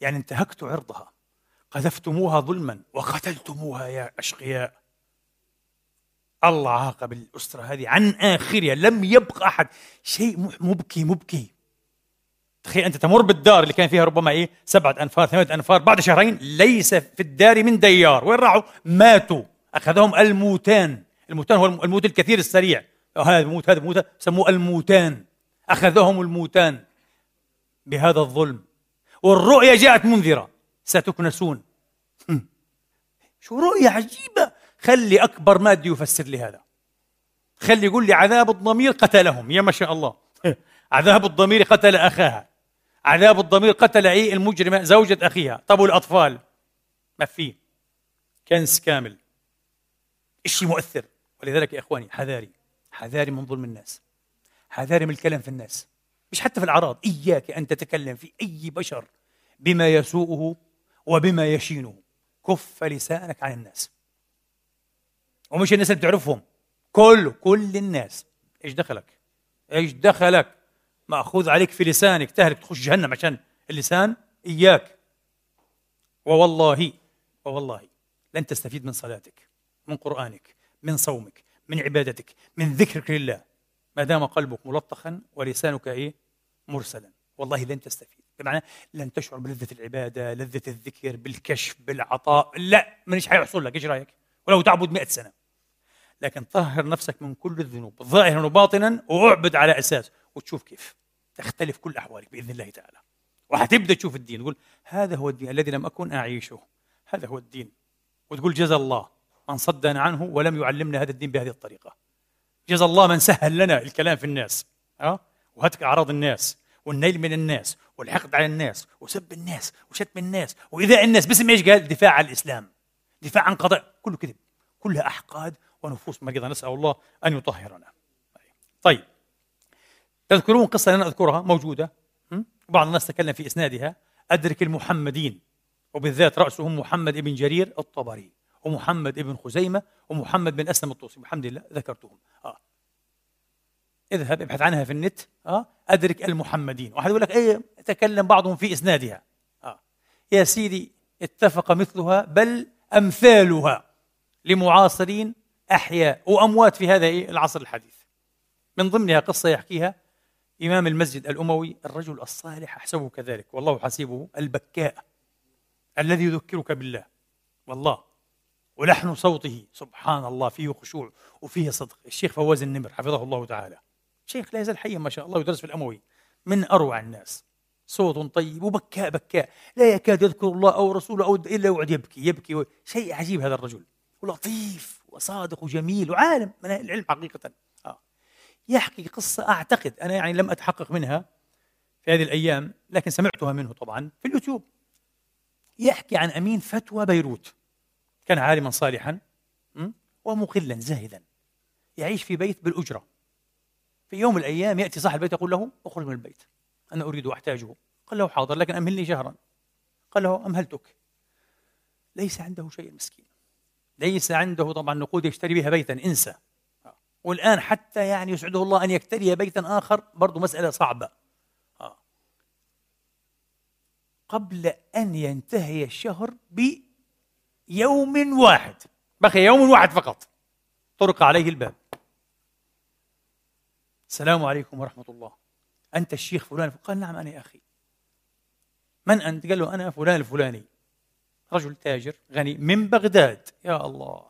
يعني انتهكت عرضها. قذفتموها ظلما وقتلتموها يا أشقياء. الله عاقب الأسرة هذه عن آخرها لم يبق أحد. شيء مبكي مبكي. تخيل أنت تمر بالدار اللي كان فيها ربما إيه؟ سبعة أنفار ثمانية أنفار بعد شهرين ليس في الدار من ديار. وين راحوا؟ ماتوا. أخذهم الموتان. الموتان هو الموت الكثير السريع. هذا الموت هذا الموت سموه الموتان. أخذهم الموتان بهذا الظلم. والرؤيا جاءت منذرة. ستكنسون. <laughs> شو رؤيا عجيبة. خلي أكبر مادي يفسر لي هذا. خلي يقول لي عذاب الضمير قتلهم. يا ما شاء الله. <laughs> عذاب الضمير قتل أخاها. عذاب الضمير قتل أي المجرمة زوجة أخيها. طب والأطفال؟ ما في كنس كامل. شيء مؤثر ولذلك يا إخواني حذاري. حذاري من ظلم الناس. حذاري من الكلام في الناس. مش حتى في الأعراض. إياك أن تتكلم في أي بشر بما يسوءه وبما يشينه. كف لسانك عن الناس. ومش الناس اللي بتعرفهم كله كل الناس. إيش دخلك؟ إيش دخلك؟ مأخوذ عليك في لسانك. تهلك تخش جهنم عشان اللسان إياك. ووالله ووالله لن تستفيد من صلاتك من قرآنك من صومك من عبادتك من ذكرك لله. ما دام قلبك ملطخا ولسانك إيه؟ مرسلا. والله لن تستفيد. بمعنى لن تشعر بلذة العبادة لذة الذكر بالكشف بالعطاء. لا مانيش حيحصل لك. إيش رأيك؟ ولو تعبد مئة سنة. لكن طهر نفسك من كل الذنوب ظاهرا وباطنا وأعبد على أساس وتشوف كيف. تختلف كل أحوالك بإذن الله تعالى. وحتبدا تشوف الدين تقول هذا هو الدين الذي لم أكن أعيشه. هذا هو الدين. وتقول جزى الله من صدنا عنه ولم يعلمنا هذا الدين بهذه الطريقة. جزى الله من سهل لنا الكلام في الناس ها؟ وهتك أعراض الناس والنيل من الناس والحقد على الناس وسب الناس وشتم الناس وايذاء الناس. باسم إيش قال؟ دفاع عن الإسلام. دفاع عن قضاء كله كذب. كلها أحقاد ونفوس مريضه نسأل الله أن يطهرنا. طيب. تذكرون قصة أنا أذكرها موجودة؟ بعض الناس تكلم في إسنادها. أدرك المحمدين وبالذات رأسهم محمد بن جرير الطبري ومحمد بن خزيمة ومحمد بن أسلم الطوسي. الحمد لله ذكرتهم. آه. اذهب ابحث عنها في النت. آه. أدرك المحمدين. واحد يقول لك إيه تكلم بعضهم في إسنادها. آه. يا سيدي اتفق مثلها بل أمثالها. لمعاصرين أحياء وأموات في هذا العصر الحديث. من ضمنها قصة يحكيها إمام المسجد الأموي الرجل الصالح أحسبه كذلك والله حسيبه البكاء الذي يذكرك بالله. والله ولحن صوته سبحان الله فيه خشوع وفيه صدق. الشيخ فواز النمر حفظه الله تعالى. شيخ لا يزال حيا ما شاء الله يدرس في الأموي من أروع الناس. صوت طيب وبكاء بكاء. لا يكاد يذكر الله أو رسوله أو إلا يقعد يبكي يبكي. شيء عجيب هذا الرجل. ولطيف وصادق وجميل وعالم. من العلم حقيقة. آه. يحكي قصة أعتقد. أنا يعني لم أتحقق منها في هذه الأيام لكن سمعتها منه طبعا في اليوتيوب. يحكي عن أمين فتوى بيروت. كان عالما صالحا ومقلا زاهدا. يعيش في بيت بالأجرة. في يوم من الأيام يأتي صاحب البيت يقول له أخرج من البيت. أنا أريد وأحتاجه قال له حاضر. لكن أمهلني شهرا. قال له أمهلتك. ليس عنده شيء مسكين. ليس عنده طبعا نقود يشتري بها بيتا انسى. والآن حتى يعني يسعده الله أن يكتري بيتا آخر برضه مسألة صعبة. قبل أن ينتهي الشهر بيوم واحد. بقي يوم واحد فقط. طرق عليه الباب. السلام عليكم ورحمة الله. أنت الشيخ فلان قال نعم أنا يا أخي. من أنت؟ قال له أنا فلان الفلاني. رجل تاجر. غني من بغداد. يا الله.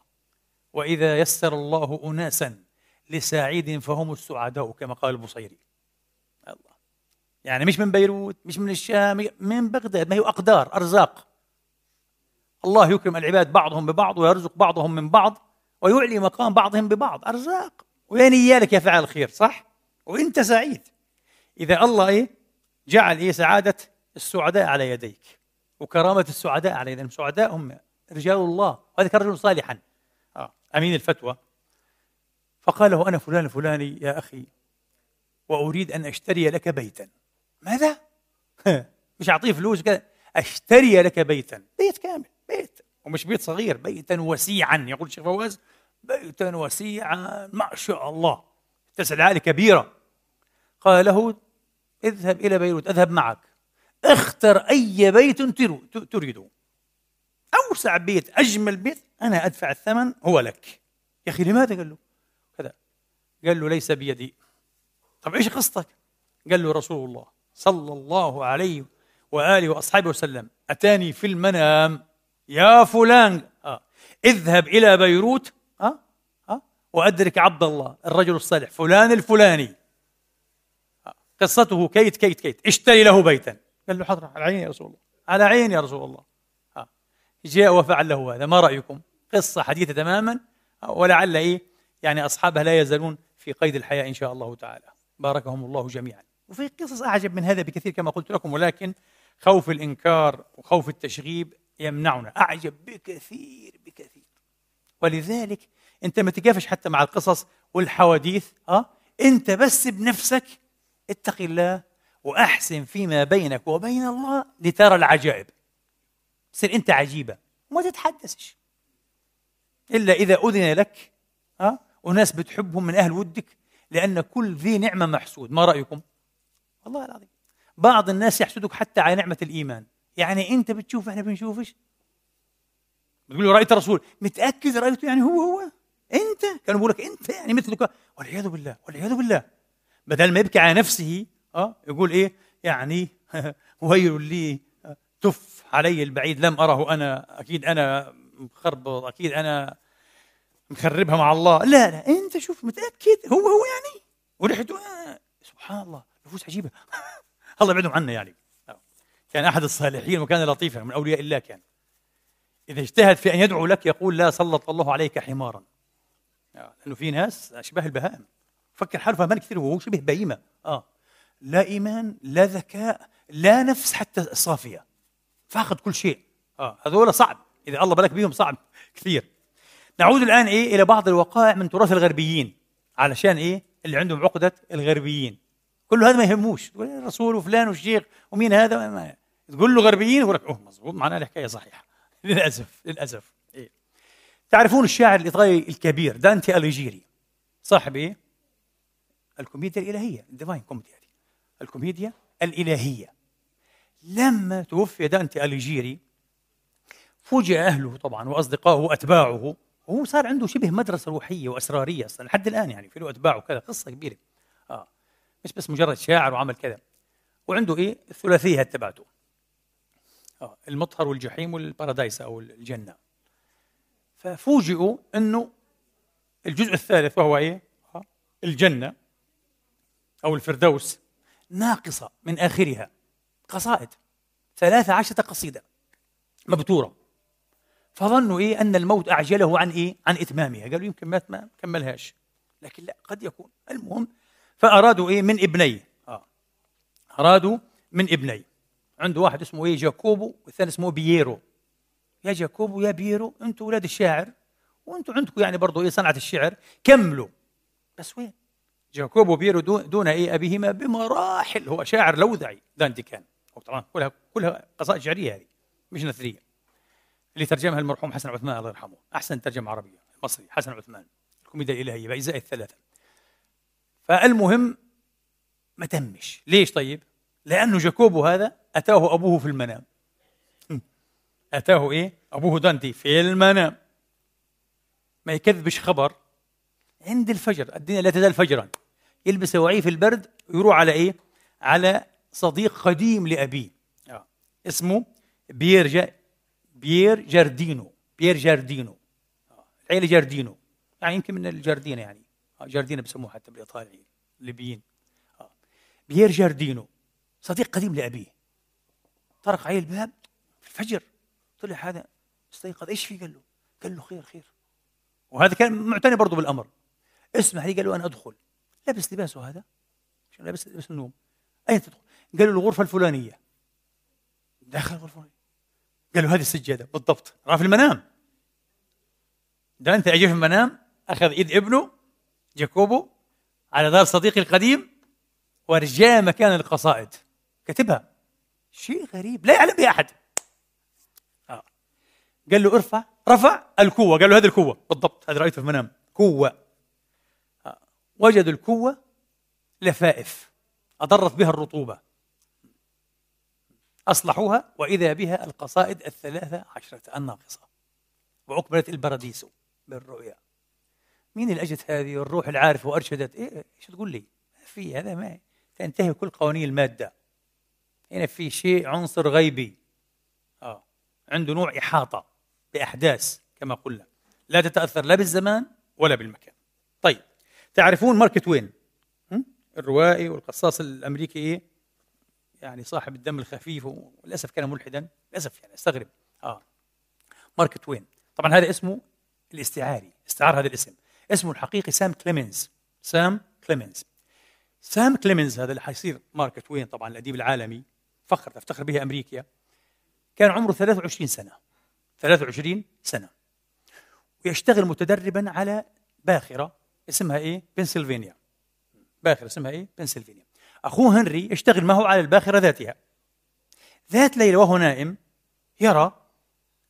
وإذا يسر الله أناسا لسعيد فهم السعداء كما قال البصيري. الله. يعني مش من بيروت مش من الشام من بغداد. ما هي أقدار أرزاق. الله يكرم العباد بعضهم ببعض ويرزق بعضهم من بعض ويعلي مقام بعضهم ببعض. أرزاق. ونيالك يا فاعل الخير صح؟ وأنت سعيد. إذا الله إيه؟ جعل إيه سعادة السعداء على يديك. وكرامة السعداء يديك السعداء هم رجال الله. وهذا كان رجل صالحا آه. أمين الفتوى. فقال له أنا فلان الفلاني يا أخي وأريد أن أشتري لك بيتا. ماذا؟ <laughs> مش أعطيه فلوس كذا أشتري لك بيتا. بيت كامل بيت. ومش بيت صغير بيتا وسيعا. يقول الشيخ فواز بيتا وسيعا ما شاء الله. تسع العالي كبيرة. قال له اذهب إلى بيروت أذهب معك. اختر أي بيت تريده. أوسع بيت أجمل بيت أنا أدفع الثمن هو لك. يا أخي لماذا؟ قال له. كذا. قال له ليس بيدي. طب إيش قصتك؟ قال له رسول الله صلى الله عليه وآله وأصحابه وسلم أتاني في المنام. يا فلان. آه. اذهب إلى بيروت. آه. آه. وأدرك عبد الله الرجل الصالح فلان الفلاني. آه. قصته كيت كيت كيت. اشتري له بيتا. قال له حاضر على عيني يا رسول الله. على عيني يا رسول الله. آه. جاء وفعل له هذا. ما رأيكم؟ قصة حديثة تماما. ولعل إيه؟ يعني أصحابها لا يزالون في قيد الحياة إن شاء الله تعالى. باركهم الله جميعا. وفي قصص أعجب من هذا بكثير كما قلت لكم ولكن خوف الإنكار وخوف التشغيب يمنعنا. أعجب بكثير بكثير. ولذلك أنت ما تقافش حتى مع القصص والحواديث أه؟ أنت بس بنفسك اتق الله وأحسن فيما بينك وبين الله لترى العجائب. تصير أنت عجيبة وما تتحدثش. إلا إذا أذن لك أه؟ وناس بتحبهم من أهل ودك لأن كل ذي نعمة محسود. ما رأيكم؟ والله العظيم. بعض الناس يحسدك حتى على نعمة الإيمان. يعني أنت بتشوف إحنا بنشوفش. بتقول له رأيت رسول متأكد رأيته يعني هو هو. أنت؟ كانوا بيقول لك أنت يعني مثلك. والعياذ بالله والعياذ بالله. بدل ما يبكي على نفسه آه يقول إيه؟ يعني <laughs> ويل لي تف علي البعيد لم أره أنا. أكيد أنا مخربط أكيد أنا مخربها مع الله. لا لا أنت شوف متأكد هو هو يعني. وريحته آه. سبحان الله نفوس عجيبة. <laughs> الله يبعدهم عنا يعني. كان أحد الصالحين وكان لطيفا من أولياء الله كان. إذا اجتهد في أن يدعو لك يقول لا سلط الله عليك حمارا. لأنه في ناس اشباه البهائم. فكر حاله فهمان كثير وهو شبه بهيمة. آه. لا إيمان لا ذكاء لا نفس حتى صافية. فاقد كل شيء. آه هذول صعب. إذا الله بالك بهم صعب كثير. نعود الآن إيه إلى بعض الوقائع من تراث الغربيين. علشان إيه؟ اللي عندهم عقدة الغربيين. كل هذا ما يهموش. تقول الرسول وفلان والشيخ ومين هذا؟ ما تقول له غربيين يقول لك أوه مضبوط معناها الحكاية صحيحة. <laughs> للأسف للأسف. إيه؟ تعرفون الشاعر الإيطالي الكبير دانتي أليجيري صاحب إيه؟ الكوميديا الإلهية ال Divine Comedy الكوميديا الإلهية. لما توفي دانتي أليجيري فوجئ أهله طبعا وأصدقائه وأتباعه. وهو صار عنده شبه مدرسة روحية وأسرارية أصلا لحد الآن يعني في له اتباعه كذا قصة كبيرة. آه مش بس مجرد شاعر وعمل كذا. وعنده إيه؟ الثلاثية تبعته. آه المطهر والجحيم والبارادايس أو الجنة. ففوجئوا إنه الجزء الثالث وهو إيه؟ آه الجنة أو الفردوس. ناقصة من آخرها. قصائد. ثلاثة عشرة قصيدة. مبتورة. فظنوا إيه؟ أن الموت أعجله عن إيه؟ عن إتمامها. قالوا يمكن مات ما كملهاش. لكن لا قد يكون. المهم فأرادوا إيه؟ من ابني. آه. أرادوا من ابني. عنده واحد اسمه إيه؟ جاكوبو والثاني اسمه بييرو. يا جاكوبو يا بييرو أنتم أولاد الشاعر وأنتم عندكم يعني برضه إيه؟ صنعة الشعر. كملوا. بس وين؟ جاكوبو وبييرو دون, إيه أبيهما بمراحل. هو شاعر لوذعي دانتي كان طبعا كلها كلها قصائد شعرية هذه مش نثرية. اللي ترجمها المرحوم حسن عثمان الله يرحمه. أحسن ترجمة عربية مصري حسن عثمان. الكوميديا الإلهية باجزاء الثلاثة. فالمهم ما تمش ليش طيب؟ لأنه جاكوبو هذا أتاه أبوه في المنام. <laughs> أتاه إيه؟ أبوه دانتي في المنام. ما يكذبش خبر. عند الفجر الدنيا لا تزال فجرا. يلبس وعيه في البرد ويروح على إيه؟ على صديق قديم لأبيه. آه. اسمه بيير جا بيير جاردينو. بيير جاردينو. العيلة جاردينو. يعني يمكن من الجاردينا يعني. آه. جاردينا بسموه حتى بالايطالي الليبيين آه. بيير جاردينو. صديق قديم لأبيه. طرق عليه الباب في الفجر. طلع هذا استيقظ. إيش في قال له؟ قال له خير خير. وهذا كان معتني برضه بالأمر. اسمح لي قال له أنا أدخل. لبس لباسه هذا؟ لابس لبس النوم. أين تدخل؟ قال له الغرفة الفلانية. دخل الغرفة قال له هذه السجادة. بالضبط. راه في المنام. ده أنت اجى في المنام أخذ إيد ابنه جاكوبو على دار صديقي القديم ورجاه مكان القصائد. كتبها. شيء غريب. لا يعلم به أحد. آه. قال له ارفع. رفع الكوة قال له هذه الكوة بالضبط. هذه رأيته في المنام. كوة وجدوا الكوة لفائف أضرت بها الرطوبة. أصلحوها وإذا بها القصائد الثلاثة عشرة الناقصة. وأقبلت البراديس بالرؤيا. مين اللي أجت هذه الروح العارفة وأرشدت؟ إيه إيش تقول لي؟ في هذا ما تنتهي كل قوانين المادة. هنا في شيء عنصر غيبي. آه. عنده نوع إحاطة بأحداث كما قلنا. لا تتأثر لا بالزمان ولا بالمكان. طيب. تعرفون مارك توين الروائي والقصاص الأمريكي إيه؟ يعني صاحب الدم الخفيف وللأسف كان ملحدا للأسف يعني استغرب. آه. مارك توين طبعا هذا اسمه الاستعاري استعار هذا الاسم. اسمه الحقيقي سام كليمنز. سام كليمنز. سام كليمنز هذا اللي حيصير مارك توين طبعا الأديب العالمي فخر تفتخر به أمريكا كان عمره 23 سنة. 23 سنة. ويشتغل متدربا على باخرة. اسمها إيه؟ بنسلفانيا باخرة اسمها إيه؟ بنسلفانيا أخوه هنري يشتغل معه على الباخرة ذاتها. ذات ليلة وهو نائم يرى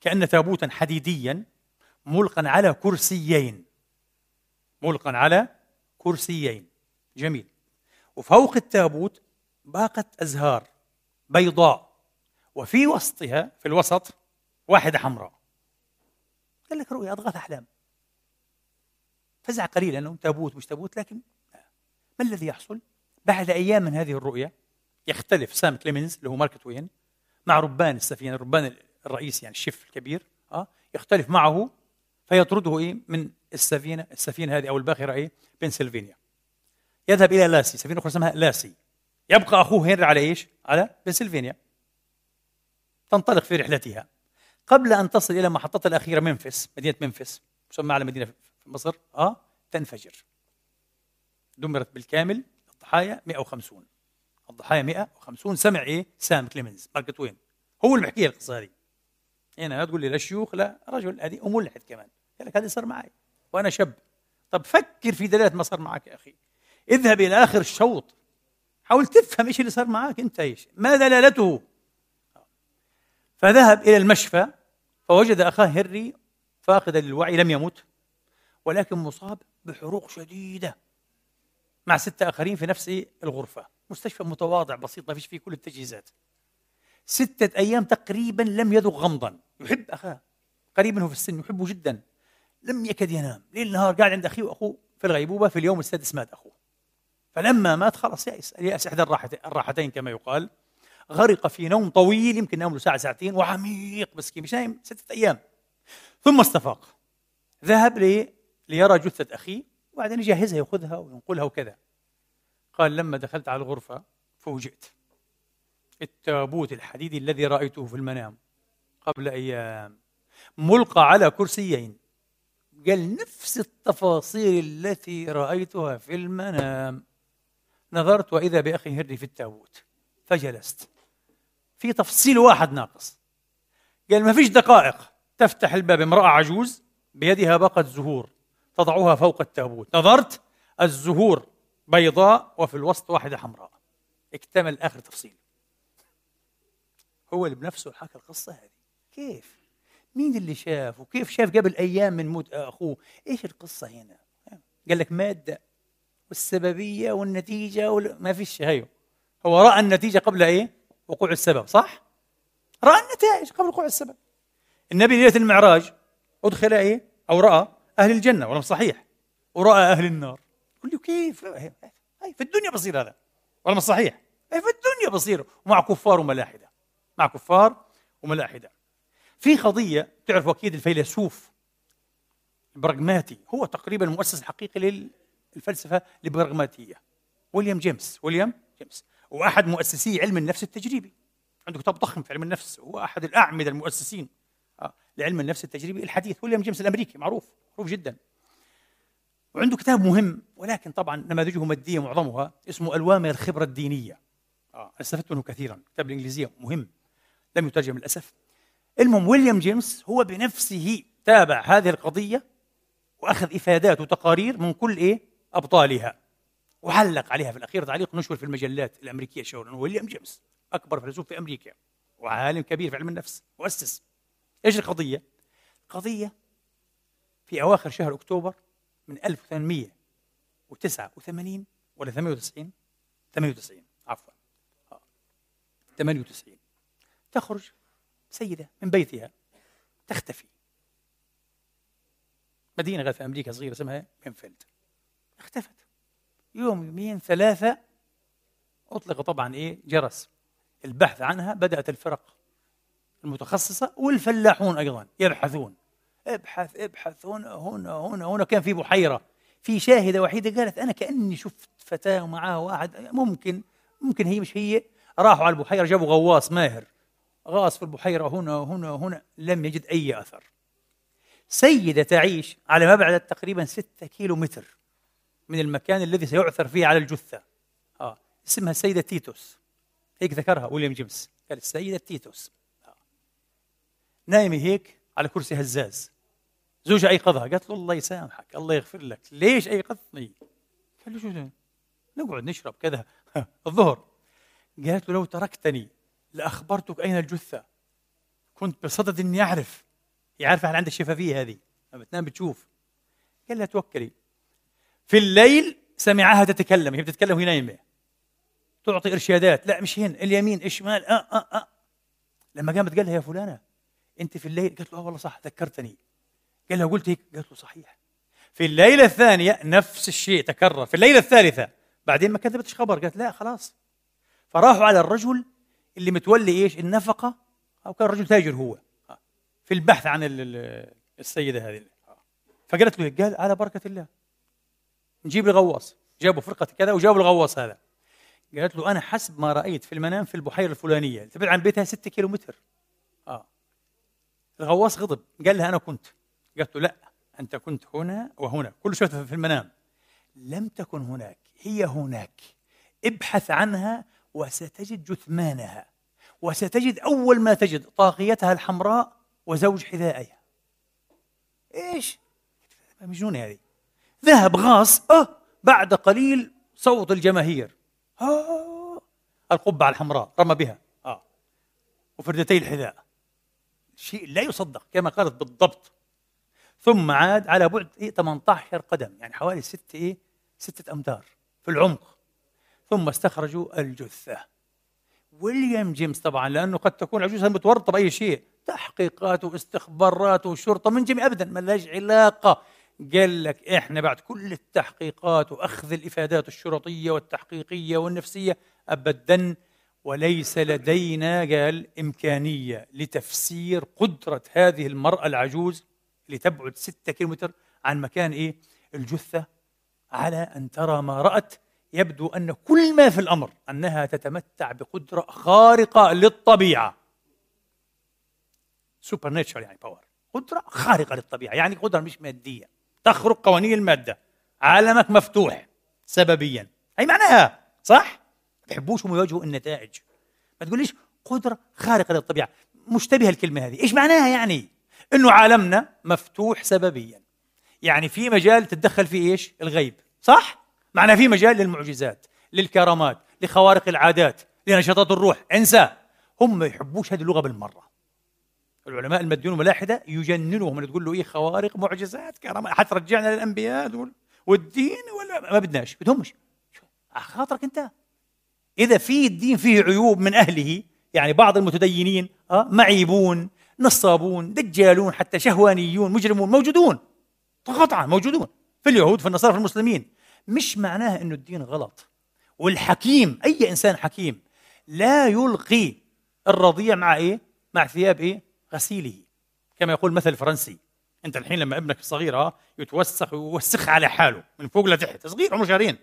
كأن تابوتا حديديا ملقا على كرسيين. ملقا على كرسيين. جميل. وفوق التابوت باقة أزهار بيضاء وفي وسطها في الوسط واحدة حمراء. قال لك رؤيا أضغاث أحلام. فزع قليلا أنه تابوت مش تابوت لكن ما الذي يحصل؟ بعد أيام من هذه الرؤية يختلف سام كليمنز اللي هو مارك توين مع ربان السفينة الربان الرئيسي يعني ال chief الكبير أه يختلف معه فيطرده إيه؟ من السفينة السفينة هذه أو الباخرة إيه؟ بنسلفانيا يذهب إلى لاسي سفينة أخرى اسمها لاسي. يبقى أخوه هنري على إيش؟ على بنسلفانيا تنطلق في رحلتها. قبل أن تصل إلى محطتها الأخيرة منفس مدينة منفس تسمى على مدينة مصر آه تنفجر. دمرت بالكامل الضحايا 150 الضحايا 150 سمع إيه؟ سام كليمنز. مارك توين هو اللي بحكي القصة هذه هنا تقول لي لا شيوخ لا رجل هذه ملحد كمان. قال لك هذا صار معي وأنا شاب. طب فكر في دلالة ما صار معك يا أخي. اذهب إلى آخر الشوط. حاول تفهم إيش اللي صار معك أنت إيش؟ ما دلالته؟ فذهب إلى المشفى فوجد أخاه هنري فاقدا للوعي لم يمت ولكن مصاب بحروق شديدة مع ستة آخرين في نفس الغرفة. مستشفى متواضع بسيط ما فيش فيه كل التجهيزات. ستة أيام تقريبا لم يذق غمضا. يحب أخاه. قريب منه في السن يحبه جدا. لم يكد ينام. ليل نهار قاعد عند أخيه وأخوه في الغيبوبة في اليوم السادس مات أخوه. فلما مات خلاص يأس. يأس إحدى الراحتين كما يقال. غرق في نوم طويل يمكن نام له ساعة ساعتين. وعميق مسكين مش نايم. ستة أيام. ثم استفاق. ذهب ليرى جثة أخيه وبعدين يجهزها يأخذها وينقلها وكذا. قال لما دخلت على الغرفة فوجئت. التابوت الحديدي الذي رأيته في المنام قبل أيام ملقى على كرسيين. قال نفس التفاصيل التي رأيتها في المنام. نظرت وإذا بأخي هري في التابوت. فجلست. في تفصيل واحد ناقص. قال ما فيش دقائق. تفتح الباب امرأة عجوز بيدها باقة زهور. تضعها فوق التابوت. نظرت الزهور بيضاء وفي الوسط واحدة حمراء. اكتمل آخر تفصيل. هو اللي بنفسه حكى القصة هذه. كيف؟ مين اللي شاف وكيف شاف قبل أيام من موت أخوه؟ إيش القصة هنا؟ قال لك مادة والسببية والنتيجة وال... ما فيش هيو هو رأى النتيجة قبل إيه؟ وقوع السبب صح؟ رأى النتائج قبل وقوع السبب. النبي ليلة المعراج أدخل إيه؟ أو رأى أهل الجنة ولا صحيح. ورأى أهل النار. يقول له كيف؟ في الدنيا بصير هذا. ولا صحيح. في الدنيا بصير. ومع كفار وملاحدة. مع كفار وملاحدة. في قضية تعرفوا أكيد الفيلسوف البراغماتي هو تقريبا المؤسس الحقيقي للفلسفة البراغماتية ويليام جيمس. ويليام جيمس. وأحد مؤسسي علم النفس التجريبي. عنده كتاب ضخم في علم النفس. هو أحد الأعمدة المؤسسين آه، لعلم النفس التجريبي الحديث. ويليام جيمس الأمريكي معروف. معروف جدا. وعنده كتاب مهم ولكن طبعا نماذجه مادية معظمها اسمه ألوان من الخبرة الدينية. آه. أستفدت منه كثيرا. كتاب الإنجليزية مهم لم يترجم للأسف. المهم ويليام جيمس هو بنفسه تابع هذه القضية وأخذ إفادات وتقارير من كل إيه؟ أبطالها. وعلق عليها في الأخير تعليق نشر في المجلات الأمريكية شهرا. ويليام جيمس أكبر فيلسوف في أمريكا وعالم كبير في علم النفس مؤسس. إيش القضية؟ قضية في أواخر شهر أكتوبر من 1889 ولا 98 98 عفوا. 98 آه. تخرج سيدة من بيتها تختفي. مدينة في أمريكا صغيرة اسمها بينفيلد. اختفت. يوم يومين ثلاثة أطلق طبعا إيه؟ جرس. البحث عنها بدأت الفرق المتخصصة والفلاحون أيضا يبحثون. ابحث ابحث هنا هنا هنا هنا كان في بحيرة. في شاهدة وحيدة قالت أنا كأني شفت فتاة ومعها واحد ممكن ممكن هي مش هي. راحوا على البحيرة جابوا غواص ماهر. غاص في البحيرة هنا هنا هنا لم يجد أي أثر. سيدة تعيش على مبعد تقريبا ستة كيلو متر من المكان الذي سيعثر فيه على الجثة. آه. اسمها السيدة تيتوس. هيك ذكرها ويليام جيمس. قال السيدة تيتوس. آه. نايمة هيك على كرسي هزاز. زوجها أيقظها قالت له الله يسامحك الله يغفر لك. ليش أيقظتني قال له شو نقعد نشرب كذا. الظهر. قالت له لو تركتني لأخبرتك أين الجثة؟ كنت بصدد إني أعرف. يعرف هل عندك شفافية هذه؟ لما بتنام بتشوف. قال لها توكلي. في الليل سمعها تتكلم. هي بتتكلم وهي نايمة. تعطي إرشادات. لا مش هنا. اليمين الشمال. آه آه آه. لما قامت قال لها يا فلانة أنت في الليل؟ قالت له آه والله صح ذكرتني. قال لها قلت هيك؟ قالت له صحيح. في الليلة الثانية نفس الشيء تكرر. في الليلة الثالثة بعدين ما كذبتش خبر قالت لا خلاص. فراحوا على الرجل اللي متولي إيش؟ النفقة أو كان رجل تاجر هو. في البحث عن السيدة هذه. فقالت له قال على بركة الله. نجيب الغواص جابوا فرقة كذا وجابوا الغواص هذا. قالت له أنا حسب ما رأيت في المنام في البحيرة الفلانية. تبعد عن بيتها ستة كيلو متر آه. الغواص غضب. قال لها أنا كنت. قالت له لا أنت كنت هنا وهنا كل شيء في المنام. لم تكن هناك هي هناك. ابحث عنها وستجد جثمانها. وستجد أول ما تجد طاقيتها الحمراء وزوج حذائها إيش؟ مجنونة هذه. ذهب غاص أه بعد قليل صوت الجماهير. آه القبعة الحمراء رمى بها. آه. وفردتي الحذاء. شيء لا يصدق كما قالت بالضبط. ثم عاد على بعد إيه 18 قدم يعني حوالي ستة إيه ستة أمتار في العمق. ثم استخرجوا الجثة. ويليام جيمس طبعا لأنه قد تكون عجوزة متورطة بأي شيء تحقيقات واستخبارات وشرطة من جميع أبدا ما لهاش علاقة. قال لك إحنا بعد كل التحقيقات وأخذ الإفادات الشرطية والتحقيقية والنفسية ابدا وليس لدينا قال إمكانية لتفسير قدرة هذه المرأة العجوز لتبعد ستة كيلومتر عن مكان إيه؟ الجثة على أن ترى ما رأت يبدو أن كل ما في الأمر أنها تتمتع بقدرة خارقة للطبيعة. supernatural يعني power قدرة خارقة للطبيعة يعني قدرة مش مادية. تخرق قوانين المادة. عالمك مفتوح سببيا. أي معناها؟ صح؟ بحبوش هم يواجهوا النتائج. ما تقوليش قدرة خارقة للطبيعة. مشتبهة الكلمة هذه. إيش معناها يعني؟ إنه عالمنا مفتوح سببيا. يعني في مجال تتدخل فيه إيش؟ الغيب. صح؟ معنى في مجال للمعجزات للكرامات لخوارق العادات لنشاطات الروح. انسى. هم ما يحبوش هذه اللغة بالمرة. العلماء الماديون الملاحده يجننهم تقول له إيه خوارق معجزات كرامات. حترجعنا للأنبياء دول. والدين ولا ما بدناش. بدهمش. خاطرك أنت. إذا في الدين فيه عيوب من أهله يعني بعض المتدينين آه معيبون نصابون دجالون حتى شهوانيون مجرمون موجودون. قطعا موجودون. في اليهود في النصارى في المسلمين. مش معناها إنه الدين غلط. والحكيم أي إنسان حكيم لا يلقي الرضيع مع إيه؟ مع ثياب إيه؟ غسيله. كما يقول مثل الفرنسي. أنت الحين لما ابنك الصغير يتوسخ ويوسخ على حاله من فوق لتحت صغير عمره شهرين.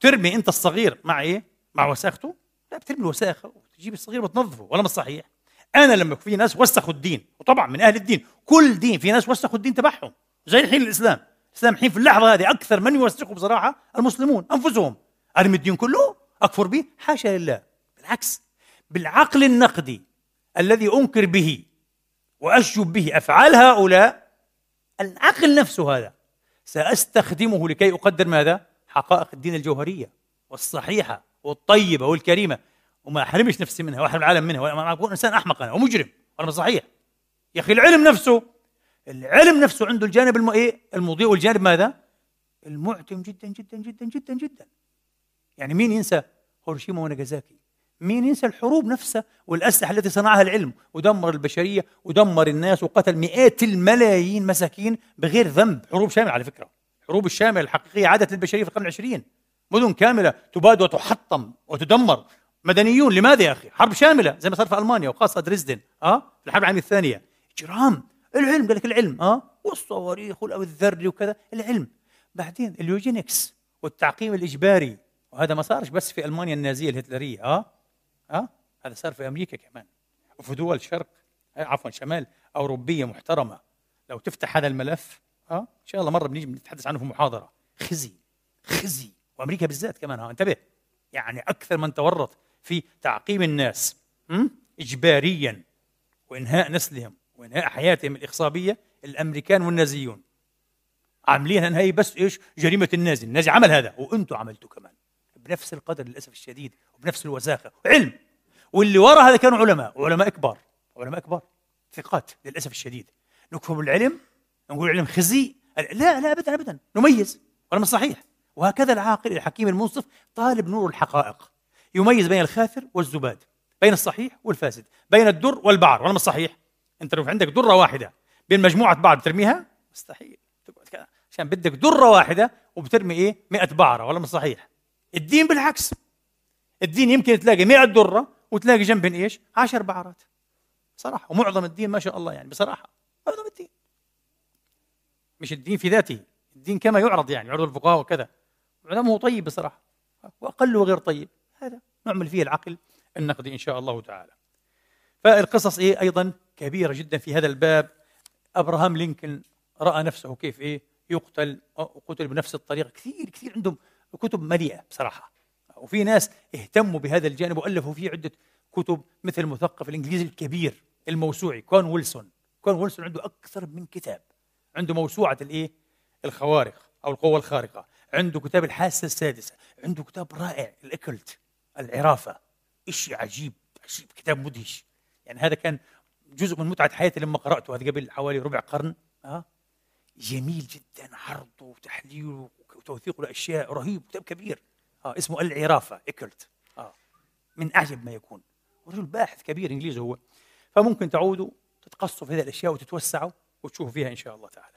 ترمي أنت الصغير مع إيه؟ مع وساخته؟ لا بترمي الوساخه وتجيب الصغير وتنظفه ولا مش صحيح؟ أنا لما في ناس وسخوا الدين وطبعا من أهل الدين كل دين في ناس وسخوا الدين تبعهم زي الحين الإسلام. الإسلام الحين في اللحظة هذه أكثر من يوسخوا بصراحة المسلمون أنفسهم. أرمي الدين كله أكفر به حاشا لله. بالعكس بالعقل النقدي الذي أنكر به وأشجب به أفعال هؤلاء العقل نفسه هذا سأستخدمه لكي أقدر ماذا؟ حقائق الدين الجوهرية والصحيحة والطيبة والكريمة. وما احرمش نفسي منها واحرم العالم منها وما اكون إنسان أحمق أنا ومجرم. وأنا صحيح. يا أخي العلم نفسه العلم نفسه عنده الجانب الم... إيه؟ المضيء والجانب ماذا؟ المعتم جدا جدا جدا جدا جدا. يعني مين ينسى هيروشيما وناجازاكي مين ينسى الحروب نفسها والأسلحة التي صنعها العلم ودمر البشرية ودمر الناس وقتل مئات الملايين مساكين بغير ذنب؟ حروب شاملة على فكرة. حروب الشاملة الحقيقية عادت للبشرية في القرن العشرين. مدن كاملة تباد وتحطم وتدمر. مدنيون. لماذا يا أخي؟ حرب شاملة زي ما صار في ألمانيا وخاصة دريسدن أه؟ في الحرب العالمية الثانية. إجرام. العلم قال لك العلم أه؟ والصواريخ والذري وكذا العلم. بعدين اليوجينكس والتعقيم الإجباري. وهذا ما صارش بس في ألمانيا النازية الهتلرية أه؟ أه؟ هذا صار في أمريكا كمان. وفي دول شرق عفوا شمال أوروبية محترمة. لو تفتح هذا الملف آه؟ إن شاء الله مرة بنيجي نتحدث عنه في محاضرة. خزي خزي. وأمريكا بالذات كمان ها؟ انتبه. يعني أكثر من تورط. في تعقيم الناس م? اجباريا وإنهاء نسلهم وإنهاء حياتهم الاخصابيه الأمريكان والنازيون. عاملينها هي بس إيش؟ جريمة النازي. النازي عمل هذا وأنتم عملتوا كمان. بنفس القدر للأسف الشديد وبنفس الوساخه علم واللي وراء هذا كانوا علماء وعلماء كبار علماء كبار ثقات للأسف الشديد. نكفوا بالعلم نقول علم خزي. لا لا ابدا ابدا. نميز. ولا صحيح. وهكذا العاقل الحكيم المنصف طالب نور الحقائق. يميز بين الخاثر والزباد بين الصحيح والفاسد بين الدر والبعر. ولا صحيح. أنت لو عندك درة واحدة بين مجموعة بعض بترميها مستحيل. تقعد كذا عشان بدك درة واحدة وبترمي إيه؟ 100 بعرة. ولا صحيح. الدين بالعكس. الدين يمكن تلاقي 100 درة وتلاقي جنبهم إيش؟ 10 بعرات. صراحة ومعظم الدين ما شاء الله يعني. بصراحة. معظم الدين. مش الدين في ذاته. الدين كما يعرض يعني. يعرض الفقهاء وكذا. معظمه طيب بصراحة. واقله غير طيب. هذا. نعمل فيه العقل النقدي إن شاء الله تعالى. فالقصص إيه أيضا كبيرة جدا في هذا الباب. أبراهام لينكولن رأى نفسه كيف إيه يقتل وقتل بنفس الطريقة. كثير كثير عندهم كتب مليئة بصراحة. وفي ناس اهتموا بهذا الجانب وألفوا فيه عدة كتب مثل المثقف الإنجليزي الكبير الموسوعي كون ويلسون. كون ويلسون عنده أكثر من كتاب. عنده موسوعة الإيه؟ الخوارق أو القوة الخارقة. عنده كتاب الحاسة السادسة. عنده كتاب رائع الاكلت العرافة. شيء عجيب عجيب. كتاب مدهش. يعني هذا كان جزء من متعة حياتي لما قرأته. هذا قبل حوالي ربع قرن. آه. جميل جدا. عرضه وتحليله وتوثيقه لاشياء رهيب. كتاب كبير. آه اسمه العرافة اكلت آه. من أعجب ما يكون. رجل باحث كبير إنجليزي هو. فممكن تعودوا تتقصوا في هذه الأشياء وتتوسعوا وتشوفوا فيها إن شاء الله تعالى.